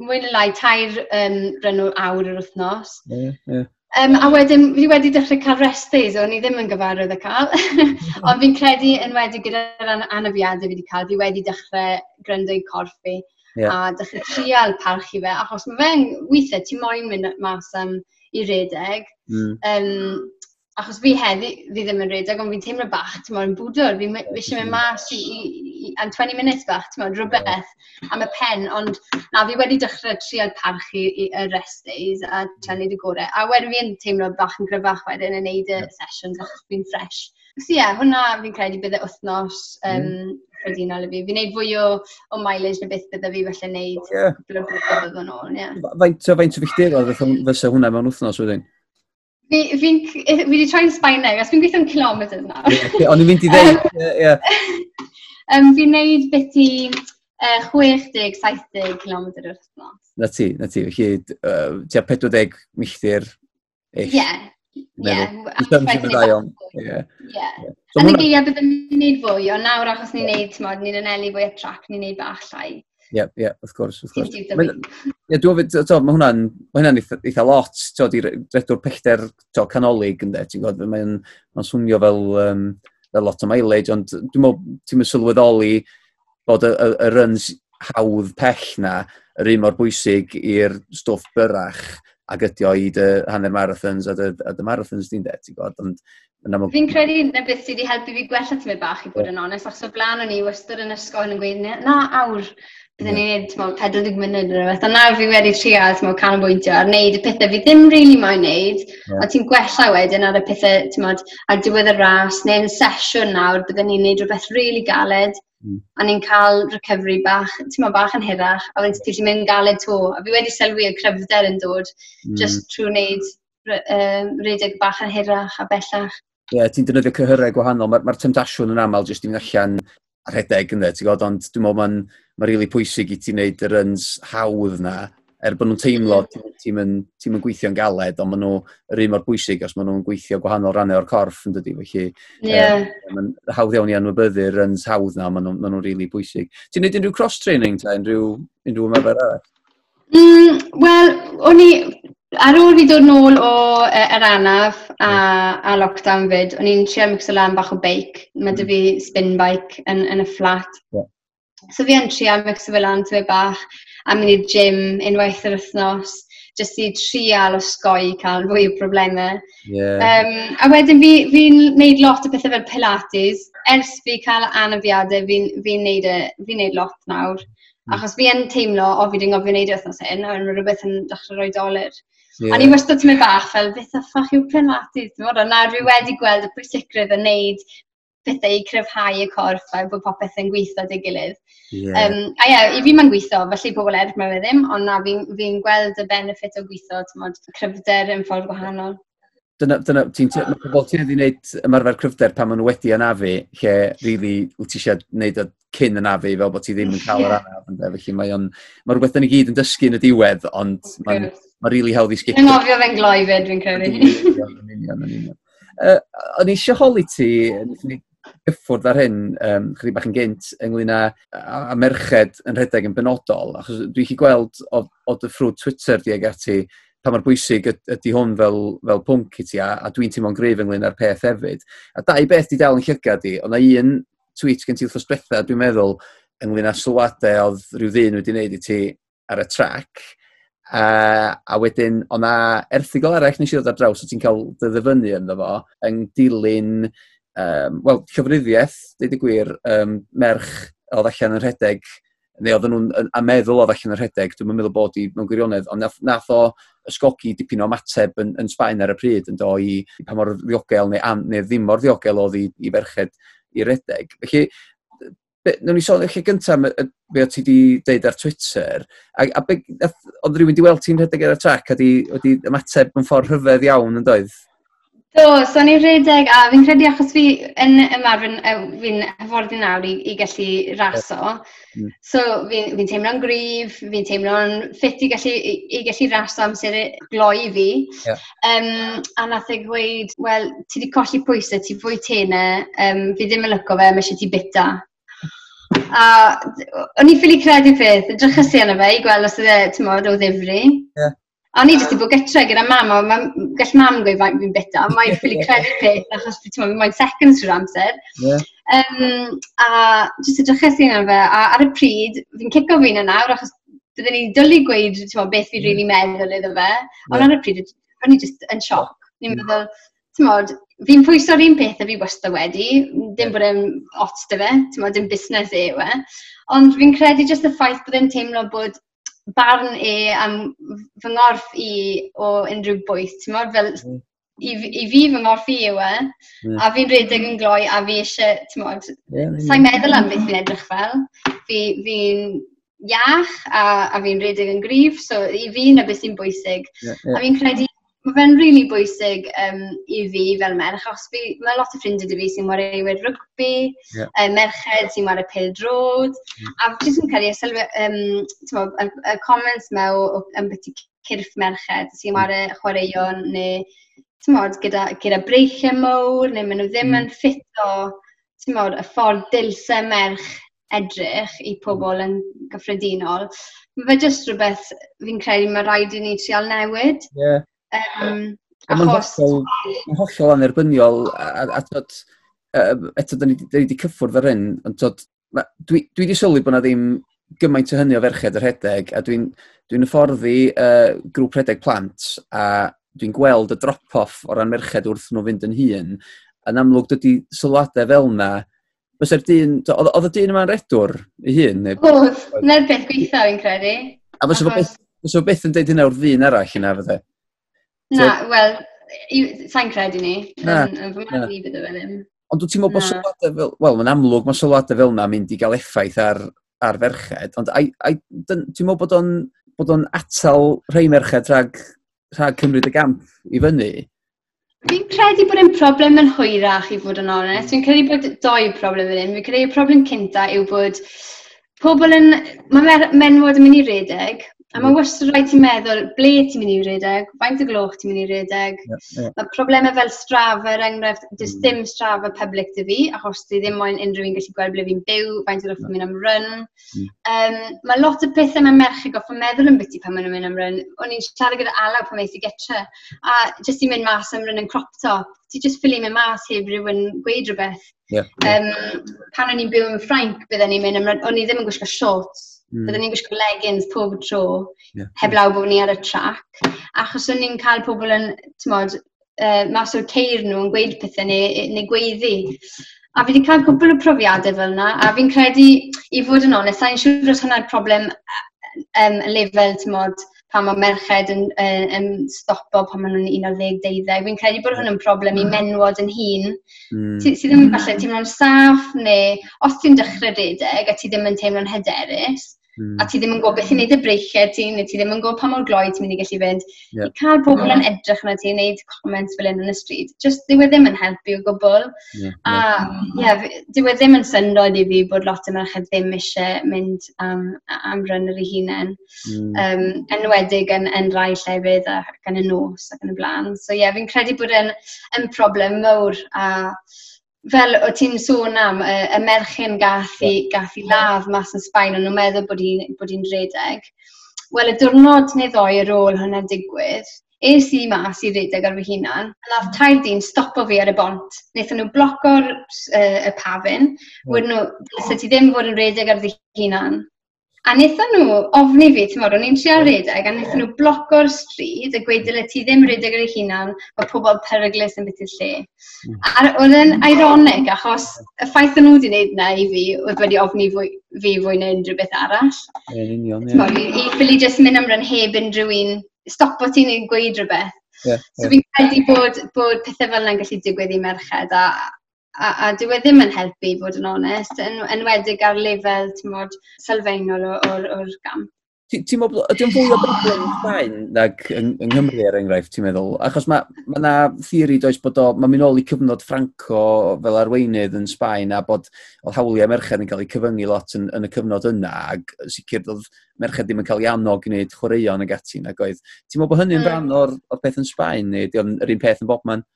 mwy neu lai tair um, rynw awr yr wythnos. Yeah, yeah. Um, a wedyn, fi wedi dechrau cael rest days, o'n i ddim yn gyfarwydd y cael. Ond fi'n credu yn wedi gyda'r an anafiadau fi wedi cael, fi wedi dechrau gryndo i corff fi. Yeah. A dechrau trial parchu fe, achos mae fe'n weithiau, ti moyn mynd mas am i redeg. Mm. Um, achos fi heddi, fi ddim yn redeg, ond fi'n teimlo bach, ti'n moyn bwdwr, fi eisiau mynd mas i, i, and 20 minutes bach, ti'n rhywbeth am y pen, ond na fi wedi dechrau triad parchu i y rest days a trial neud y gorau. A wedyn fi'n teimlo bach yn gryfach wedyn yn neud y sessions achos fi'n fresh. So ie, yeah, hwnna fi'n credu bydd y wythnos um, mm. rhodinol i fi. Fi'n neud fwy o, o mileage na beth bydde fi felly neud yeah. blynyddoedd yn ôl, ie. Faint o faint o fichtir oedd fysa hwnna mewn wythnos wedyn? Fi, fi, fi wedi troi'n Sbaen nawr, os fi'n gweithio'n kilometr nawr. O'n i'n mynd i ddeud, ie. Um, fi'n neud beth i uh, 60-70 km yr wythnos. Na ti, na ti. Felly, uh, tua 40 milltir eich. Ie. Ie. Ie. Yn y geiriau byddwn ni'n neud fwy, ond nawr achos ni'n neud, timod, ni'n anelu fwy o trac, ni'n neud bach llai. Ie, ie, wrth gwrs, wrth gwrs. Ie, dwi'n fyd, mae hwnna'n, mae hwnna'n eitha lot, to, di redwr pellter, to, canolig, ynddo, ti'n gwybod, mae'n ma swnio fel, um, a lot o mileage, ond dwi'n meddwl, ti'n meddwl sylweddoli bod y, y, y runs hawdd pell na yr un mor bwysig i'r stwff byrach ac ydi o i dy hanner marathons a dy, a dy marathons di'n de, ti'n gwybod, ond Aml... Fi'n credu na beth sydd wedi helpu fi gwella tymed bach i bod yn onest, achos o blaen o'n i wastad yn ysgol yn gweud, na awr, Byddwn yeah. ni'n gwneud 40 munud yn rhywbeth. A nawr fi wedi trial, ti'n canolbwyntio ar wneud y pethau fi ddim rili really moyn wneud, yeah. a ti'n gwella wedyn ar y pethau, ti'n ar diwedd y ras, neu'n sesiwn nawr, byddwn ni'n gwneud rhywbeth rili really galed, mm. a ni'n cael recovery bach, ti'n bach yn hirach, a wedyn ti'n mynd galed to. A fi wedi sylwi y cryfder yn dod, mm. just trwy wneud um, redig bach yn hirach a bellach. Ie, yeah, ti'n defnyddio cyhyrau gwahanol. Mae'r ma, r, temtasiwn yn aml jyst i fynd allan rhedeg ynddo, ti'n gwybod, ond dwi'n meddwl mae'n ma rili really pwysig i ti wneud yr runs hawdd na, er bod nhw'n teimlo ti'n ti ti gweithio'n galed, ond maen nhw yr un mor bwysig os maen nhw'n gweithio gwahanol rannau o'r corff yn dydi, felly yeah. e, mae'n hawdd iawn i anwybyddu'r runs hawdd na, maen nhw'n nhw rili really bwysig. Ti'n gwneud unrhyw cross-training ta, unrhyw, unrhyw ymarfer arall? Mm, Wel, o'n i, Ar ôl fi dod nôl o uh, yr anaf a, hmm. a lockdown fyd, o'n i'n trio mixo lan bach o beic. Mae dy hmm. fi spin bike yn, yn y fflat. Yeah. So fi yn trio mixo fel lan tyfu bach a mynd i'r gym unwaith yr wythnos jyst i trial o sgoi cael fwy o problemau. Yeah. Um, a wedyn fi'n fi, neud lot o pethau fel Pilates. Ers fi cael anafiadau, fi'n fi neud, fi neud lot nawr. Mm. Achos fi yn teimlo, o fi di'n gofio neud wythnos hyn, a rhywbeth yn dechrau roi doler. Yeah. A ni wastad ti'n mynd bach fel, beth a ffach yw prenlatis? Na, rwy wedi gweld y pwysigrwydd yn neud bethau i cryfhau y corff a bod popeth yn gweithio dy gilydd. Yeah. Um, a ie, yeah, i fi mae'n gweithio, felly pobl eraill mae fe ddim, ond na, fi'n fi, gweld y benefit o gweithio, tymod, cryfder yn ffordd gwahanol. Dyna, dyna ti'n teimlo, mae pobl ti'n wedi gwneud ymarfer cryfder pan maen nhw wedi anafu, lle rili really, wyt ti eisiau gwneud o cyn anafu, fel bod ti ddim yn cael yr anaf, felly mae o'n, mae rhywbeth yn ei gyd yn dysgu yn y diwedd, ond mae'n Mae'n really hawdd i sgipio. Dwi'n ofio fe'n gloi fe, dwi'n credu. Uh, o'n i eisiau holi ti, ni gyffwrdd ar hyn, um, chydig bach yn gynt, ynglyn â, a merched yn rhedeg yn benodol, achos dwi chi gweld o, o dy ffrwd Twitter di ag ati, pa mor bwysig ydy hwn fel, fel pwnc i ti, a, a dwi'n teimlo'n grif ynglyn â'r peth hefyd. A dau beth di dal yn llygad di, ond un tweet gen ti wrth diwetha, dwi'n meddwl, ynglyn â sylwadau oedd rhyw ddyn wedi wneud i ti ar y trac, Uh, a wedyn, o'n na erthigol arall nes i ddod ar draws, o ti'n cael dy ddyfynu ynddo fo, yn dilyn, um, wel, llofruddiaeth, dweud y gwir, um, merch oedd allan yn rhedeg, neu oedden nhw'n a meddwl oedd allan yn rhedeg, dwi'n meddwl bod i mewn gwirionedd, ond nath, nath o ysgogi dipyn o mateb yn, yn Sbaen ar y pryd, yn do i, i pa mor ddiogel neu, am, neu ddim mor ddiogel oedd i, i ferched i redeg. Felly, Nw'n ni sôn eich gyntaf be o ti wedi deud ar Twitter, a, a be, oedd rhywun wedi weld ti'n rhedeg ar y trac a wedi ymateb yn ffordd rhyfedd iawn yn doedd? Do, so ni'n rhedeg, a fi'n credu achos fi yn ymarfer, fi'n hyfforddi nawr i, i gallu raso, mm. so fi'n fi teimlo'n gryf, fi'n teimlo'n ffit i gallu, i, i gallu raso amser e, gloi fi. Yeah. Um, a nath ei gweud, wel, ti wedi colli pwysau, ti fwy tenau, um, fi ddim yn lyco fe, mae eisiau ti bita. A o'n i ffili credu peth, edrychas i yna fe i gweld os oedd e, ti'n modd, o ddifri. Yeah. A o'n i jyst i bod gytre gyda mam, a gall mam gweud faint fi'n bita, a mae'n ffili credu peth, achos ti'n modd, mae'n seconds trwy'r amser. Yeah. Um, a jyst edrychas i yna fe, a ar y pryd, fi'n cico fi'n yna nawr, achos byddwn ni'n dylu gweud, ti'n modd, beth fi'n rili really meddwl iddo fe, ond yeah. ar y pryd, o'n i jyst yn sioc. Ni'n meddwl, yeah tmod, fi'n pwyso'r un peth a fi wastad wedi, dim bod e'n ots dy fe, tmod, dim busnes e yw e, ond fi'n credu jyst y ffaith bod e'n teimlo bod barn e am fy ngorff i o unrhyw bwyth, tmod, fel mm. i, i fi fy ngorff i yw e, mm. a fi'n redeg yn gloi a fi eisiau, tmod, yeah, sa'n meddwl am beth fi'n edrych fel, fi'n fi iach a, a fi'n redeg yn grif, so i fi na beth sy'n bwysig. Yeah, yeah. A fi'n credu mae fe'n rili really bwysig um, i fi fel merch, achos fi, mae lot o ffrindiau dy fi sy'n wareiwyr rygbi, yeah. um, merched sy'n wario ped drod, mm. a fi jyst yn cael ei sylwi, um, y, y comments mew yn beth i cyrff merched sy'n mm. wario chwaraeon, neu mod, gyda, gyda breichiau mowr, neu maen nhw ddim mm. yn ffito, o mod, y ffordd dilse merch edrych i pobl yn gyffredinol. Mae fe jyst rhywbeth fi'n credu mae rhaid i ni trial newid. Yeah. Um, achos... Mae'n hollol anerbyniol, a, a, a um, eto, da ni, wedi cyffwrdd ar hyn, ond tod, ma, dwi, dwi wedi sylwi bod na ddim gymaint o hynny o ferched yr hedeg, a dwi'n dwi hyfforddi uh, grŵp rhedeg plant, a dwi'n gweld y drop-off o ran merched wrth nhw fynd yn hun, yn amlwg dydy sylwadau fel yna, Fysa'r dyn, oedd y dyn yma'n redwr i hun? Neu... Oedd, na'r beth gweithio fi'n credu. A fysa fo beth, yn deud hynna o'r ddyn arall yna fydde? Na, wel, sa'n credu ni. Na. Yn fy marn i bydde fe ddim. Ond wyt ti'n meddwl bod sylwadau fel... Wel, mae'n amlwg mae sylwadau fel yna mynd i gael effaith ar, ar ferched, ond ti'n meddwl bod o'n bod o'n atal rhai merched rhag, rhag cymryd y gamp i fyny? Fi'n credu bod e'n problem yn hwyrach i fod yn onest. Fi'n credu bod doi problem yn un. Fi'n credu y problem cynta yw bod pobl yn... Mae menwod yn mynd i redeg, A mae wastad rhaid ti'n meddwl ble ti'n mynd i redeg, faint o gloch ti'n mynd i redeg. Yeah, yeah. Mae problemau fel strafa, er enghraifft, does mm. dim strafa public dy fi, achos di ddim moyn unrhyw un gallu gweld ble fi'n byw, faint o gloch yeah. mynd am run. Mm. Um, mae lot o pethau mae merch i goffa meddwl yn byty pan maen nhw'n mynd am run. O'n i'n siarad gyda Alaw pan meis i getre, a jyst i'n mynd mas am run yn crop top, ti jyst ffili mynd mas heb rhywun gweud rhywbeth. Yeah, yeah. Um, pan o'n i'n byw yn Ffrainc, byddwn i'n mynd am run, o'n i ddim yn gwisgo shorts Mm. Byddwn hmm. ni'n gwisgo leggings pob tro, yeah. heblaw bod ni ar y trac. Achos o'n ni'n cael pobl yn, tymod, uh, mas o'r ceir nhw yn gweud pethau neu, neu gweiddi. A fi wedi cael cwbl o profiadau fel yna, a fi'n credu, i fod yn onest, a'n siŵr os hwnna'r problem um, lefel, tymod, pan mae merched yn, yn, yn stopo pan maen nhw'n 11, 12. Fi'n credu bod hwn yn problem i hmm. menwod yn hun. Mm. Ti, ddim yn falle teimlo'n saff, neu os ti'n dechrau redeg a ti ddim yn teimlo'n hyderus, Mm. A ti ddim yn gwybod beth i wneud y breichiau ti, neu ti ddim yn gwybod pa mor gloi ti'n mynd i gallu fynd. Yeah. I cael pobl yn edrych yna ti, wneud comments fel yn y stryd. Just, dwi e ddim yn helpu o gwbl. Yeah. A, yeah. yeah, dwi e ddim yn syndod i fi bod lot o merched ddim eisiau mynd um, am ryn yr ei hunain. Mm. Um, enwedig yn, yn rai llefydd ac yn y nos ac yn y blaen. So, ie, yeah, fi'n credu bod yn, yn problem mawr. A, uh, fel o ti'n sôn am, y, y merchyn gath i, gath i ladd mas yn Sbaen, ond nhw'n meddwl bod hi'n redeg. Wel, y diwrnod neu ddoi ar ôl hwnna'n digwydd, es i mas i redeg ar fy hunan, a nath tair dyn stopo fi ar y bont. Wnaethon nhw bloco'r uh, y pafin, wedyn nhw, dylse ti ddim fod yn redeg ar fy hunan. A wnaethon nhw ofni fi, ti'n mor, o'n i'n trio redeg, a wnaethon nhw bloco'r stryd a gweud dyle ti ddim redeg ar ei hunan, mae pobl peryglis yn beth i'r lle. Mm. A oedd yn mm. ironic, achos y ffaith o'n nhw wedi gwneud na i fi, oedd wedi ofni fwy, fi fwy na unrhyw beth arall. Yn union, ie. I ffili jyst mynd am rhan heb unrhyw un, stopo ti'n ei gweud rhywbeth. Yeah, so yeah. fi'n credu bod, bod pethau fel yna'n gallu digwydd i merched a a, a dyw e ddim yn helpu, fod yn onest, yn, enwedig ar lefel, ti'n sylfaenol o'r, or gamp. Ti'n meddwl, ydy'n fwy o broblem Sbaen nag yng, yng Nghymru er enghraifft, ti'n meddwl? Achos mae ma yna theori does bod o, mae'n mynd ôl i cyfnod Franco fel arweinydd yn Sbaen a bod oedd hawliau merched yn cael eu cyfyngu lot yn, yn y cyfnod yna ac sicr oedd merched ddim yn cael ei annog i wneud chwaraeon ag ati nag oedd. Ti'n meddwl bod hynny'n mm. rhan o'r, or peth yn Sbaen neu ydy'n yr un peth yn bob man?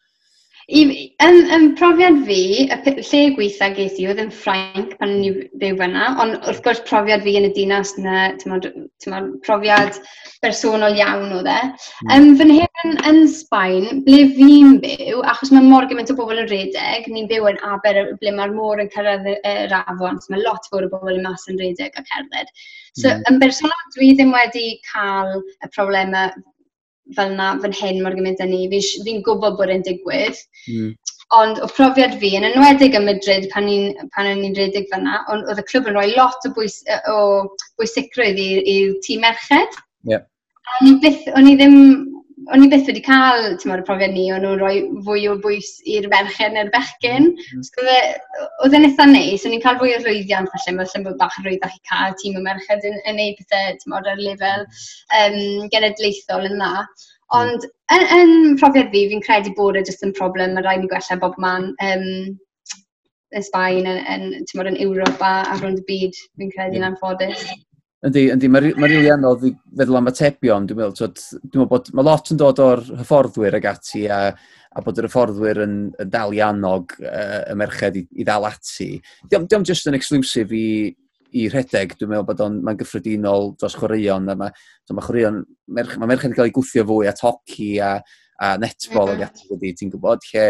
I, yn, yn profiad fi, y lle gweitha ges i oedd yn Ffrainc pan ni byw fyna, ond wrth gwrs profiad fi yn y dinas yna, tymod, profiad bersonol iawn oedd e. Mm. Um, fy nhen yn, yn Sbaen, ble fi'n byw, achos mae mor gymaint o bobl yn redeg, ni'n byw yn aber ble mae'r môr yn cyrraedd yr afon, so mae lot fawr o bobl yn mas yn redeg a cerdded. So, mm. yn bersonol, dwi ddim wedi cael y problemau fel yna fan hyn mor gymaint â ni. Fi'n fi gwybod bod e'n digwydd. Mm. Ond o profiad fi, yn enwedig ym Madrid pan o'n i'n redig fyna, ond oedd y clwb yn rhoi lot o, bwys, o bwysigrwydd i'r tîm merched. Yeah. O'n i, byth, o'n i ddim o'n i byth wedi cael, ti'n y profiad ni, o'n nhw'n rhoi fwy o bwys i'r merched neu'r bechgyn. Mm. So, oedd e'n eitha neis, o'n i'n cael fwy o rwyddiant falle, mae lle bod bach yn rwydd i cael tîm o merched yn, yn neud pethau, ti'n ar lefel um, genedlaethol yna. Mm-hmm. Ond yn, yn profiad fi, fi'n credu bod e jyst yn problem, mae rhaid i gwella bob man um, yn Sbaen, yn, yn, yn yn Ewrop a, a rhwng y byd, fi'n credu'n anffodus. Yndi, yndi, mae ma rili anodd i feddwl am atebion, dwi'n meddwl, dwi'n meddwl bod mae lot yn dod o'r hyfforddwyr ag ati a, a bod yr hyfforddwyr yn, yn dal i annog uh, y merched i, i ddal ati. Diolch di just yn exclusif i, i rhedeg, dwi'n meddwl bod mae'n gyffredinol dros chwaraeon, a mae, so mae chwaraeon, merch, mae merched yn cael ei gwthio fwy at hoci a, a netball mm -hmm. ag mhm. ati wedi, ti'n gwybod, lle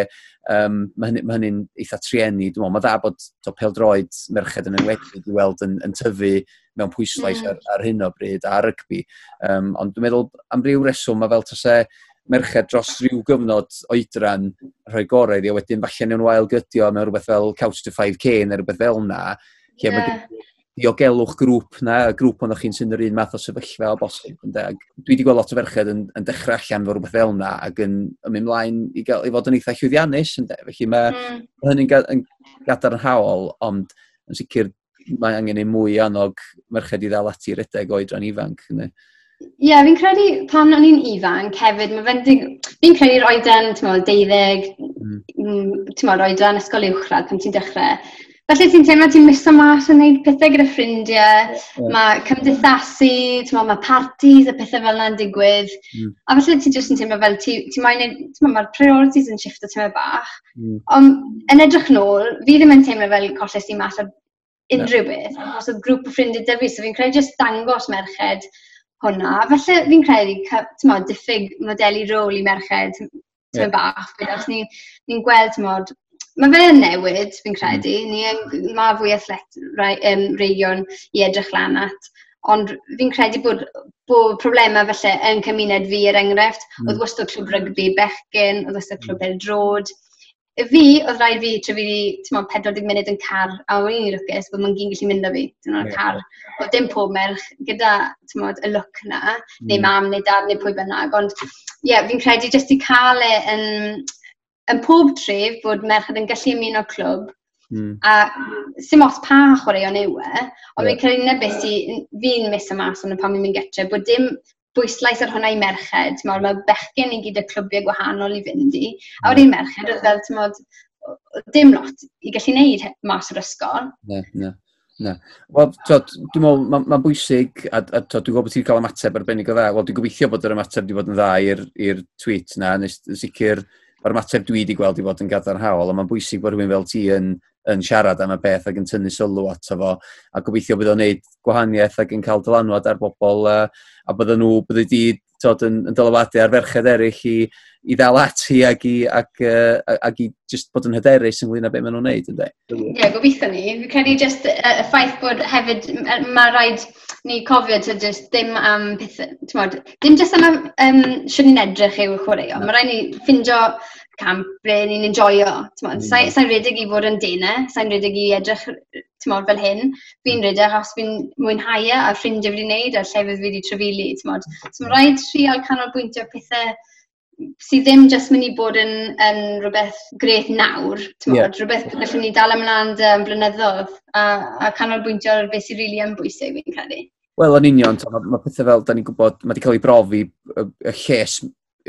um, mae hynny'n hynny eitha trienni, dwi'n meddwl, mae dda bod to peldroed merched yn enwedig i weld yn, yn tyfu mewn pwyslais mm. ar, ar hyn o bryd a rygbi. Um, ond dwi'n meddwl am ryw reswm mae fel tase merched dros rhyw gyfnod oedran rhoi gorau iddi, a wedyn falle nhw'n wael gydio mewn rhywbeth fel Couch to 5K neu rhywbeth fel na, lle yeah. mae diogelwch grŵp na, y grŵp ond chi'n sy'n yr un math o sefyllfa o bosib. Dwi wedi gweld lot o ferched yn, yn dechrau allan fo rhywbeth fel yna ac yn yn mynd mlaen i, gael, i fod yn eitha llwyddiannus. Felly mae mm. hynny'n gadarnhaol, ond yn sicr mae angen ei mwy annog merched i ddal ati redeg oedran ifanc. Ie, yeah, fi'n credu pan o'n i'n ifanc hefyd, fi'n fi credu'r oedran, ti'n meddwl, deuddeg, hmm. mm. ti'n meddwl, oedran ysgol uwchradd pan ti'n dechrau. Felly ti'n teimlo ti'n miso mas yn gwneud pethau gyda ffrindiau, yeah. mae cymdeithasu, ti'n meddwl, mae parties a pethau fel yna'n digwydd. Mm. A felly ti'n jyst yn teimlo fel, ti'n ti moyn, ti'n meddwl, mae'r priorities yn shift o teimlo bach. Mm. Ond yn edrych nôl, fi ddim yn teimlo fel colles i mas ar unrhyw beth. Os oedd grŵp o ffrindiau da fi, so fi'n credu jyst dangos merched hwnna. Felly fi'n credu, tymo, diffyg modeli rôl i merched yeah. bach. Os ni'n ni gweld, tymod, mae fe yn newid, fi'n mm. credu. Mm. Ni, mae fwy athlet um, reigion i edrych lan at. Ond fi'n credu bod, bod problemau felly yn cymuned fi, er enghraifft, mm. oedd wastad clwb rygbi bechgyn, oedd wastad clwb eldrod, mm I fi, oedd rhaid fi trefyddi, ti'n meddwl, 40 munud yn car, a o'n i'n lwcus bod mae'n gyn gallu mynd â fi, ti'n meddwl, car. Oedd dim pob merch, gyda, ti'n meddwl, y look na, mm. neu mam, neu dad, neu pwy bynnag, ond, ie, yeah, fi'n credu jyst i cael e yn, yn pob tref bod merched yn gallu ymuno clwb, Mm. A sy'n os pa chwaraeon yw e, ond yeah. fi'n credu na beth sy'n fi'n mis y mas ond pan fi'n mynd getre, bod dim bwyslais ar hwnna i merched. Mawr, mae bechgyn i gyd y clwbiau gwahanol i fynd i. A o'r merched, oedd fel, ti'n modd, dim lot i gallu neud mas o'r ysgol. Ne, ne. ne. Wel, dwi'n meddwl, mae'n ma bwysig, a, a dwi'n gwybod bod ti'n cael ymateb arbennig o dda. Wel, dwi'n gobeithio bod yr ymateb wedi bod yn dda i'r tweet na, yn sicr, mae'r ymateb dwi wedi gweld wedi bod yn gadarnhaol, a mae'n bwysig bod rhywun fel ti yn yn siarad am y beth ac yn tynnu sylw ato fo a gobeithio bydd o'n neud gwahaniaeth ac yn cael dylanwad ar bobl uh, a bydden nhw, bydden di tod, yn, yn dylwadu ar ferched eraill i, i ddal ati ac i, ac, uh, ac i just bod yn hyderus ynglyn â beth maen nhw'n neud, ynddo? Ie, yeah, gobeithio ni. Fi credu just y uh, ffaith bod hefyd, mae rhaid ni cofio to just dim am pethau, ti'n modd, ddim just am um, sy'n i'n edrych i'w chwaraeo. Mae rhaid ni ffindio camp ble ni'n enjoyo. Mm. Sa'n sa redig i fod yn denau, sa'n redig i edrych mod, fel hyn. Fi'n mm. redig os fi'n mwynhau e a ffrindiau fi wedi wneud a'r llefydd fi wedi trefili. So mae'n rhaid trial canolbwyntio pethau sydd ddim jyst mynd i bod yn, yn rhywbeth greth nawr, yeah. rhywbeth gallwn ni dal ymlaen um, blynyddoedd a, a canolbwyntio ar beth sy'n rili really yn bwysig fi'n credu. Wel, yn union, mae ma pethau fel, da ni'n gwybod, mae wedi cael ei brofi y, y lles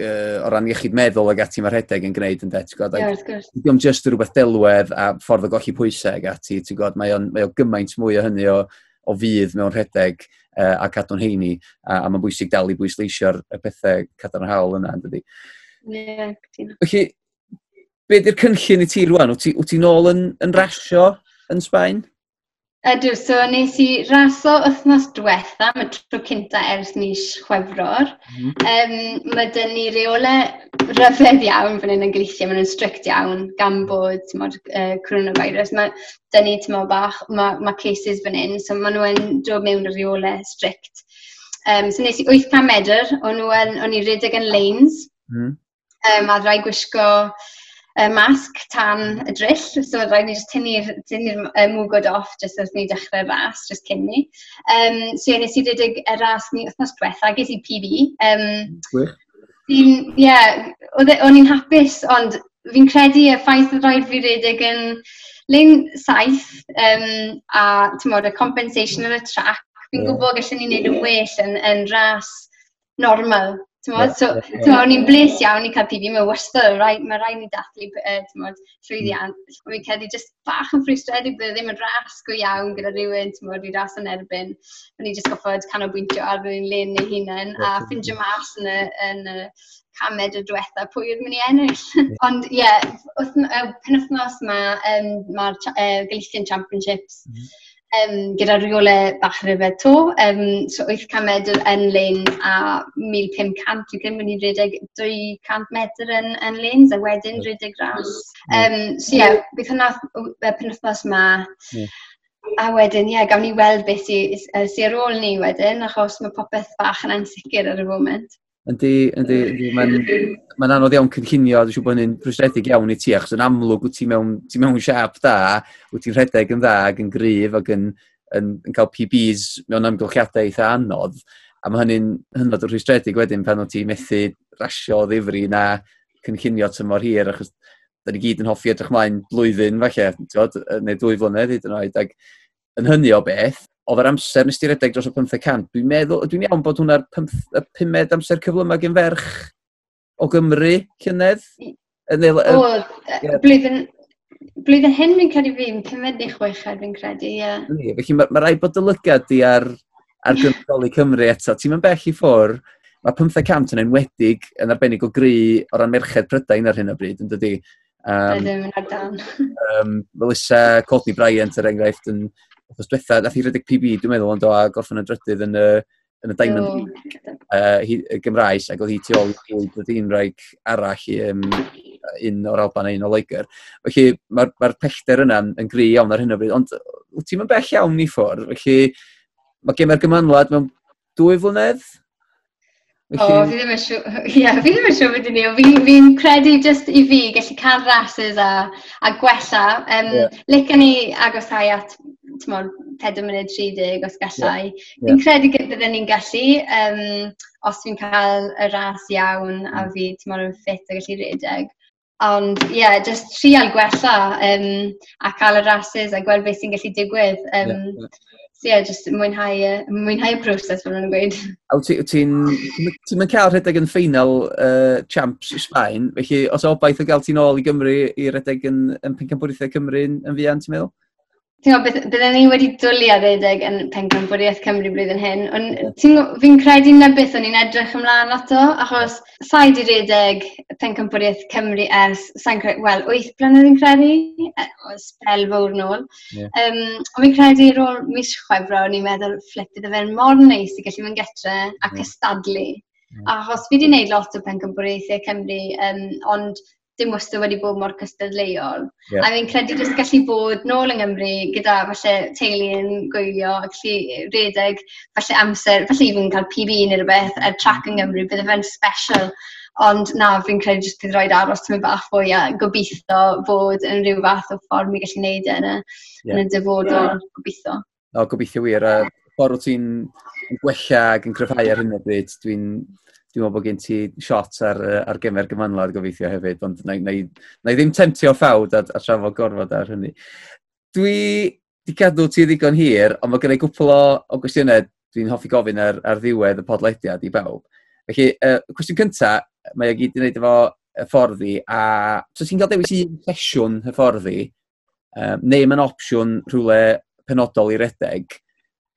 uh, o ran iechyd meddwl ag ati mae'r rhedeg yn gwneud yn det. Ie, gwybod? Yeah, Dwi'n just rhywbeth delwedd a ffordd o golli pwysau ag ati, ti'n gwybod, mae o'n, mae o gymaint mwy o hynny o, o fydd mewn rhedeg uh, a cadw'n heini, a, a mae'n bwysig dal i bwysleisio'r pethau cadarnhaol yna, yn dydi? Ie, yeah, Felly, be di'r cynllun i ti rwan? Wyt ti, wyt ti nôl yn, yn rasio yn Sbaen? Ydw, so nes i raso wythnos diwetha, mae tro cynta ers mis chwefror. Mm. Um, mae dyn ni reole ryfedd iawn fan hyn yn gweithio, maen nhw'n strict iawn gan bod mod, uh, coronavirus. Mae dyn ni tymo bach, mae ma cases fan hyn, so maen nhw'n dod mewn y reole strict. Um, so nes i 800 medr, o'n, o'n i redeg yn lanes, mm. um, a ddrai gwisgo y masg tan y drill, so mae'n rhaid ni jyst tynnu'r tynnu uh, mwgod off jyst wrth ni dechrau ras, jyst cyn ni. Um, so ie, nes i redig y ras ni wythnos diwetha, ges i PB. Um, Gwych. Ie, yeah, e, o'n i'n hapus, ond fi'n credu y ffaith oedd rhaid fi redig yn lein saith um, a tymod, y compensation ar y track, fi'n yeah. gwybod gallwn ni wneud yn well yn, yn ras normal Tymod, so, tymod, o'n i'n bles iawn i cael PB, mae wastad, rai, mae rhaid ni dathlu, uh, tymod, llwyddiant. Fi'n cedi jyst bach yn ffristredig bydd e ddim yn ras go iawn gyda rhywun, tymod, i ras yn erbyn. O'n i'n jyst goffod canolbwyntio ar rhywun len neu hunain, a ffindio mas yn y, yn y camed y diwetha pwy oedd mynd i ennill. Ond ie, yeah, penwthnos mae um, ma uh, Galician Championships, mm -hmm um, gyda rheolau bach ryfedd to. Um, so 800 medr yn lein a 1500, dwi'n credu bod i rhedeg 200 metr yn, yn lein, a wedyn rhedeg ras. Um, so ie, yeah, beth yna penwthnos yma. Yeah. A wedyn, ie, yeah, gawn ni weld beth sy'n sy ar ôl ni wedyn, achos mae popeth bach yn ansicr ar y foment. Yndi, yndi, yndi mae'n ma anodd iawn cynllunio, dwi'n siŵr bod hynny'n rhwystredig iawn i ti, achos yn amlwg wyt ti mewn, ti mewn siap da, wyt ti'n rhedeg yn dda ac yn gryf ac yn, yn, yn cael PBs mewn amgylchiadau eitha anodd, a mae hynny'n hynod o rhwystredig wedyn pan o ti methu rasio o ddifri na cynllunio tymor hir, achos da ni gyd yn hoffi edrych mlaen blwyddyn falle, neu dwy flynedd hyd yn oed, ac yn hynny o beth, oedd yr amser nes ti redeg dros y 500. dwi'n meddwl, dwi'n iawn bod hwnna'r 5 amser cyflymau gen ferch o Gymru, llynedd? Neu, o, blwyddyn, blwyddyn hyn fi'n credu fi'n pumed neu chweched fi'n credu, ie. Yeah. Felly mae ma rhaid bod dylygad di ar, ar gymdoli Cymru eto. Ti'n mynd bell i ffwr, mae 500 yn enwedig yn arbennig o gri o ran merched prydain ar hyn o bryd, yn dydi? Um, um, Melissa Courtney Bryant, er enghraifft, yn wrthos diwetha, nath i redeg PB, dwi'n meddwl, ond o a gorffen y drydydd yn y, yn y Diamond oh. League, uh, Gymraes, ac oedd hi tu ôl i ddod un rhaeg arall i um, un o'r Alban a un o Loegr. Felly mae'r ma, pellter yna yn gry iawn ar hyn o bryd, ond wyt ti'n bell iawn i ffwrdd, felly mae gemer gymanwlad mewn dwy flynedd, O, fi ddim yn siŵr, ie, fi ddim yn siŵr beth ni, fi'n fi credu just i fi gallu cael rhasys a, a gwella. Um, yeah. Licen ni agosau at tmod, 4 munud 30 os gallai. Yeah. Yeah. Fi'n credu bydden ni'n gallu, um, os fi'n cael y ras iawn a mm. fi tmod, yn ffit a gallu redeg. Ond ie, yeah, just trial gwella um, a cael y rases a gweld beth sy'n gallu digwydd. Um, yeah, yeah. So yeah, just mwynhau, mwynhau y broses fel nhw'n gweud. A ti'n ti ti cael rhedeg yn ffeinal uh, champs i Sbaen, felly os obaith o gael ti'n ôl i Gymru i rhedeg yn, yn Pencampwriaethau Cymru yn, yn fian, ti'n meddwl? Ti'n gwybod, bydden ni wedi dwlu ar redeg yn Penglin Cymru blwyddyn hyn, ond fi'n credu na beth o'n i'n edrych ymlaen ato, achos sai di redeg Penglin Cymru ers, sa'n credu, wel, 8 blynedd yn credu, o spel fawr nôl. Yeah. Um, ond fi'n credu ar ôl mis chwefro, o'n i'n meddwl, flip, bydde fe'n mor neis i gallu fy'n getre ac yeah. ystadlu. Yeah. Achos fi wedi gwneud lot o Penglin Cymru, um, ond dim wastad wedi bod mor cystadleuol. Yeah. A fi'n credu jyst gallu bod nôl yng Nghymru gyda falle teulu yn gwylio, gallu redeg, falle amser, falle i fi'n cael PB neu rhywbeth, a'r track yng Nghymru, bydd e fe'n special. Ond na, fi'n credu jyst bydd roed aros tymyn bach fwy a gobeithio fod yn rhyw fath o ffordd mi gallu neud e yn y, yeah. yn y dyfodol, yeah. gobeithio. O, gobeithio wir. A ffordd o ti'n gwella ac yn cryfhau ar hyn o bryd, dwi'n Dwi'n meddwl bod gen ti shot ar, ar gyfer gymanlad gobeithio hefyd, ond na, na, na i ddim temtio ffawd a, a trafod gorfod ar hynny. Dwi di cadw ti ddigon hir, ond mae gennau gwpl o, o gwestiynau dwi'n hoffi gofyn ar, ar ddiwedd y podlediad i bawb. Felly, uh, cwestiwn cyntaf, mae o gyd i wneud efo hyfforddi, a so ti'n cael dewis i sesiwn hyfforddi, um, neu mae'n opsiwn rhywle penodol i redeg,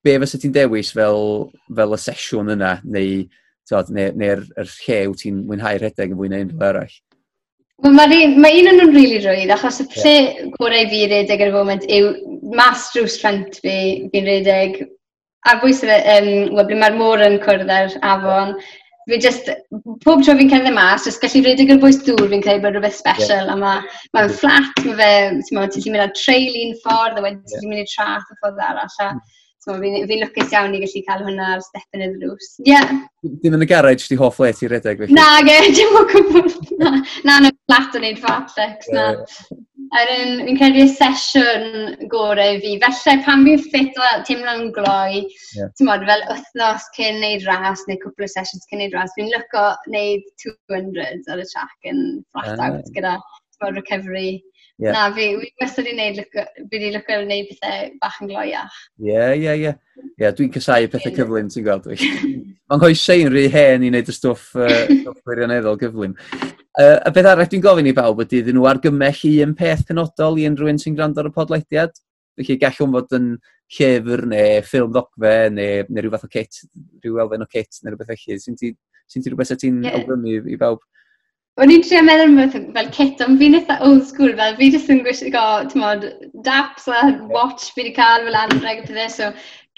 be fysa ti'n dewis fel, fel y sesiwn yna, neu neu'r neu yr, yr lle wyt ti'n mwynhau rhedeg yn fwy na unrhyw arall? Wel, mae ma un o'n nhw'n rili really rwydd, achos y lle yeah. gorau fi redeg ar y foment yw mas drws ffrant fi, fi'n redeg ar bwys y, um, wel, ble mae'r môr yn cwrdd ar afon. Fi just, pob tro fi'n cerdded mas, just gallu redeg ar bwys dŵr, fi'n credu bod rhywbeth special, yeah. a mae'n ma, ma flat, mae fe, ti'n mynd ar treul un ffordd, a wedyn yeah. ti'n mynd i trath y ffordd arall. A, mm So fi'n fi lwcus iawn i gallu cael hwnna ar step yn y ddrws. Ie. Yeah. Dim yn y garage di hoff le ti redeg felly? Na, ge, dim o gwbl. Na, na yn y flat o wneud fatlex, na. Er um, fi'n credu y sesiwn gorau fi, felly pan fi'n ffit o teimlo'n gloi, yeah. ti'n modd, fel wythnos cyn neud ras, neu cwpl o sessions cyn neud ras, fi'n lyco neud 200 ar y track yn flat ah. out gyda ti'n modd, recovery Yeah. Na, fi, fi wastad i wneud, fi wedi lyco wneud pethau bach yn gloiach. Ie, ie, ie. Ie, dwi'n casau pethau cyflym, ti'n gweld dwi. Mae'n hoesau sein rhy hen i wneud y stwff uh, gwirioneddol uh, gyflym. Uh, a beth arall dwi'n gofyn i bawb ydy, ddyn nhw argymell i un peth penodol i unrhyw un sy'n gwrando ar y podlediad. Felly gall hwn fod yn llyfr neu ffilm ddogfe neu, neu rhyw fath o kit, rhyw elfen o kit neu rhywbeth felly. Sy'n ti, sy ti rhywbeth sy'n ti'n yeah. awgrymu i, i bawb? O'n i'n trio meddwl am fel, kit, ond fi'n eitha old school, fel fi jyst yn gwisgo, ti'n modd, daps a watch fi wedi cael fel anreg a pethau, so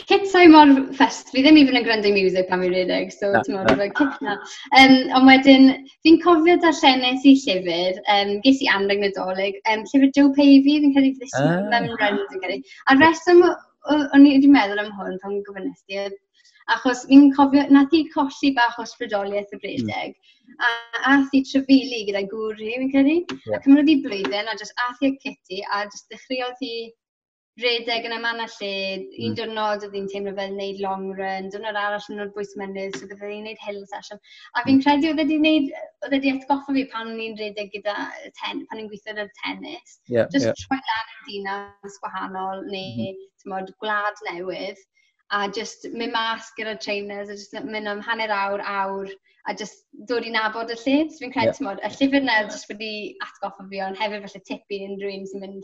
kit sa'i mor fest, fi ddim even yn gryndo i music pan fi'n redig, so ti'n modd, fel kit na. Um, ond wedyn, fi'n cofio darllenes i llyfr, um, ges i anreg nadolig, um, llyfr Joe Pavey, fi'n credu this e ah. mewn rent yn credu. A'r reswm o'n i wedi meddwl am hwn pan gofynnest i, Achos fi'n cofio, nath i colli bach o sbrydoliaeth y bredeg, Mm. A ath i trefili gyda gwri, fi'n credu. Yeah. A cymryd i blwyddyn, a just ath i a Kitty, a just dechreuodd hi redeg yn y man lle, mm. un diwrnod oedd hi'n teimlo fel wneud long run, diwrnod arall yn o'r bwys mynydd, so bydde hi'n wneud hill session. A fi'n credu oedd wedi wneud, oedd wedi atgoffa fi pan o'n i'n redeg gyda ten, pan o'n gweithio ar tennis. Yeah, Just yeah. troi lan yn dinas gwahanol neu mm. tymod, gwlad newydd a just mynd mas gyda trainers a just mynd am hanner awr, awr a just dod i nabod y lle. So fi'n credu, yeah. Y llyfr na jyst wedi atgoffa fi, ond hefyd felly tip i unrhyw un sy'n mynd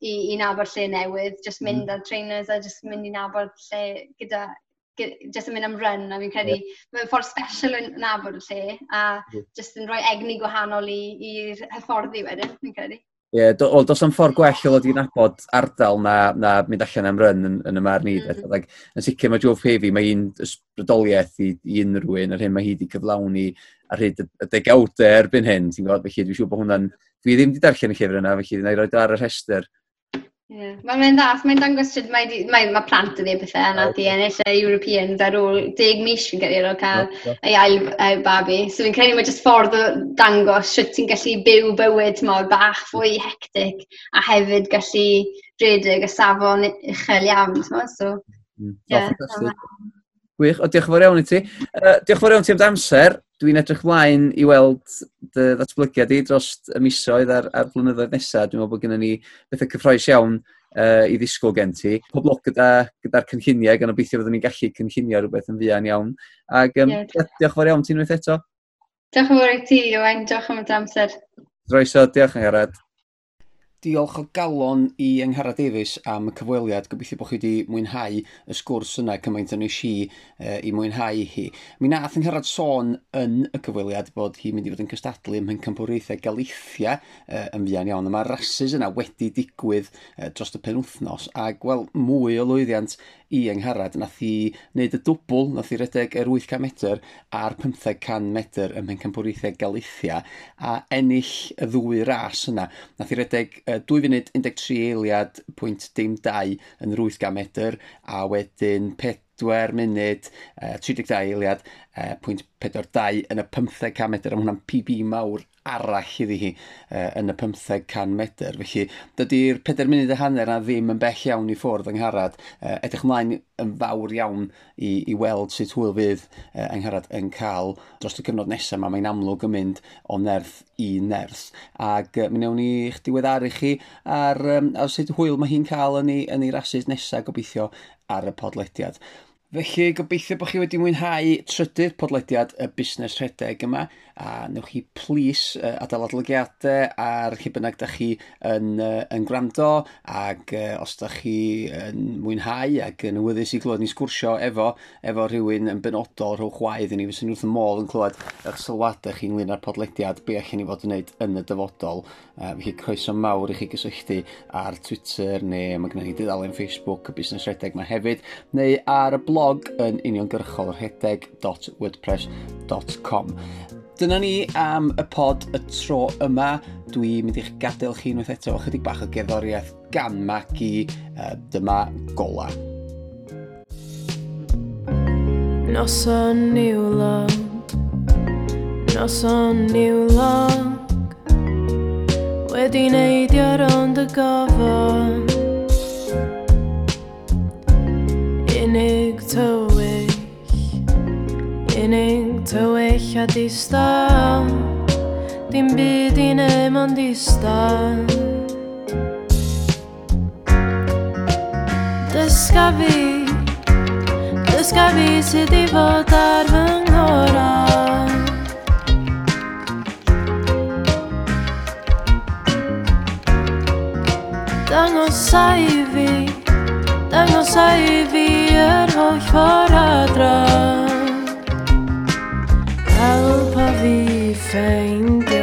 i, i nabod lle newydd, just mynd mm. ar trainers a just mynd i nabod lle gyda, gyda just yn mynd am run, a fi'n credu yeah. mae'n ffordd special yn nabod y lle, a yeah. just yn rhoi egni gwahanol i'r hyfforddi wedyn, fi'n credu. Ie, yeah, do, does am ffordd gwell o ddod i'n nabod ardal na, na mynd allan am ryn yn, yn y mar ni. Mm. -hmm. Like, yn sicr mae Joe Pavey, mae un ysbrydoliaeth i, i unrhyw un, ar hyn mae hi wedi cyflawni ar hyd y, degawdau erbyn hyn, ti'n gwybod, felly dwi'n siŵr bod hwnna'n... Dwi ddim wedi darllen y llyfr yna, felly dwi'n i roed e ar y rhestr. Yeah. Mae'n mynd ddas, mae'n dangos sydd mae, mae, mae plant yn ei bethau yna di ennill y Europeans ar ôl deg mis fi'n credu ar cael ei ail uh, babi. So fi'n credu mae jyst ffordd o dangos sut ti'n gallu byw bywyd mor bach fwy hectic a hefyd gallu redig y safon uchel iawn. So, mm. yeah, Gwych, o diolch yn fawr iawn i ti. Uh, diolch yn fawr iawn ti am amser. Dwi'n edrych mlaen i weld dy ddatblygiad i dros y misoedd a'r, ar blynyddoedd nesaf. Dwi'n meddwl bod gennym ni bethau cyffroes iawn uh, i ddisgwyl gen ti. Pob lwc gyda'r gyda, cynlluniau, gan obeithio fyddwn ni'n gallu cynllunio rhywbeth yn fuan iawn. Ac um, yeah, diolch yn fawr iawn ti'n unwaith eto. Diolch yn fawr i ti, Iwan. Diolch am y amser. Droeso, diolch yn garad. Diolch o galon i Enghara Davies am y cyfweliad. Gobeithio bod chi wedi mwynhau y sgwrs yna cymaint yn eisiau i, i mwynhau hi. Mi nath Angharad sôn yn y cyfweliad bod hi'n mynd i fod yn cystadlu ym mhencampwriaethau Galithia e, yn fian iawn. Mae'r rhasys yna wedi digwydd e, dros y penwthnos ac wel mwy o lwyddiant i Angharad. Nath i wneud y dwbl, nath i redeg yr 800 metr a'r 500 metr ym Mhencampwriaethau Galithia a ennill y ddwy ras yna. Nath i redeg 2 funud 13 eiliad pwynt dim 2 yn yr 800 metr a wedyn 4 pedwar munud, uh, 32 eiliad, uh, pwynt 42 yn y 1500 metr, a hwnna'n PB mawr arall iddi hi uh, yn y 1500 metr. Felly, dydy'r 4 munud y hanner na ddim yn bell iawn i ffwrdd yng Ngharad. Uh, edrych ymlaen yn fawr iawn i, i weld sut hwyl fydd uh, yng Ngharad yn cael dros y cyfnod nesaf yma. Mae'n amlwg yn mynd o nerth i nerth. Ac uh, mi newn ni eich diweddaru chi ar, um, ar sut hwyl mae hi'n cael yn ei, yn ei rasus nesaf gobeithio ar y podlediad. Felly gobeithio bod chi wedi mwynhau trydydd podlediad y busnes rhedeg yma a newch chi plis uh, adael adolygiadau ar lle bynnag da chi yn, uh, yn gwrando. Ac uh, os da chi yn mwynhau ac yn awyddus i glywed ni sgwrsio efo, efo rhywun yn benodol rhowch chwaith i ni fysyn wrth y môl yn clywed eich sylwadau chi ynglyn â'r podlediad be allan ni fod yn gwneud yn y dyfodol. Uh, felly croeso mawr i chi gysylltu ar Twitter neu mae gennym ni dudalen Facebook y busnes redeg mae hefyd neu ar y blog yn uniongyrchol rhedeg.wordpress.com Dyna ni am y pod y tro yma. Dwi'n mynd i'ch gadael chi unwaith eto chydig bach o gerddoriaeth gan Mac uh, dyma gola. Noson niwlog Noson niwlog Wedi neidio rond y gofod Unig tywyd Unig tywyll a distaw Dim byd i neu ond distaw Dysga fi Dysga fi sydd i fod ar fy nghoran. Dangosa i fi Dangosa i fi yr holl ffordd adran. Help a.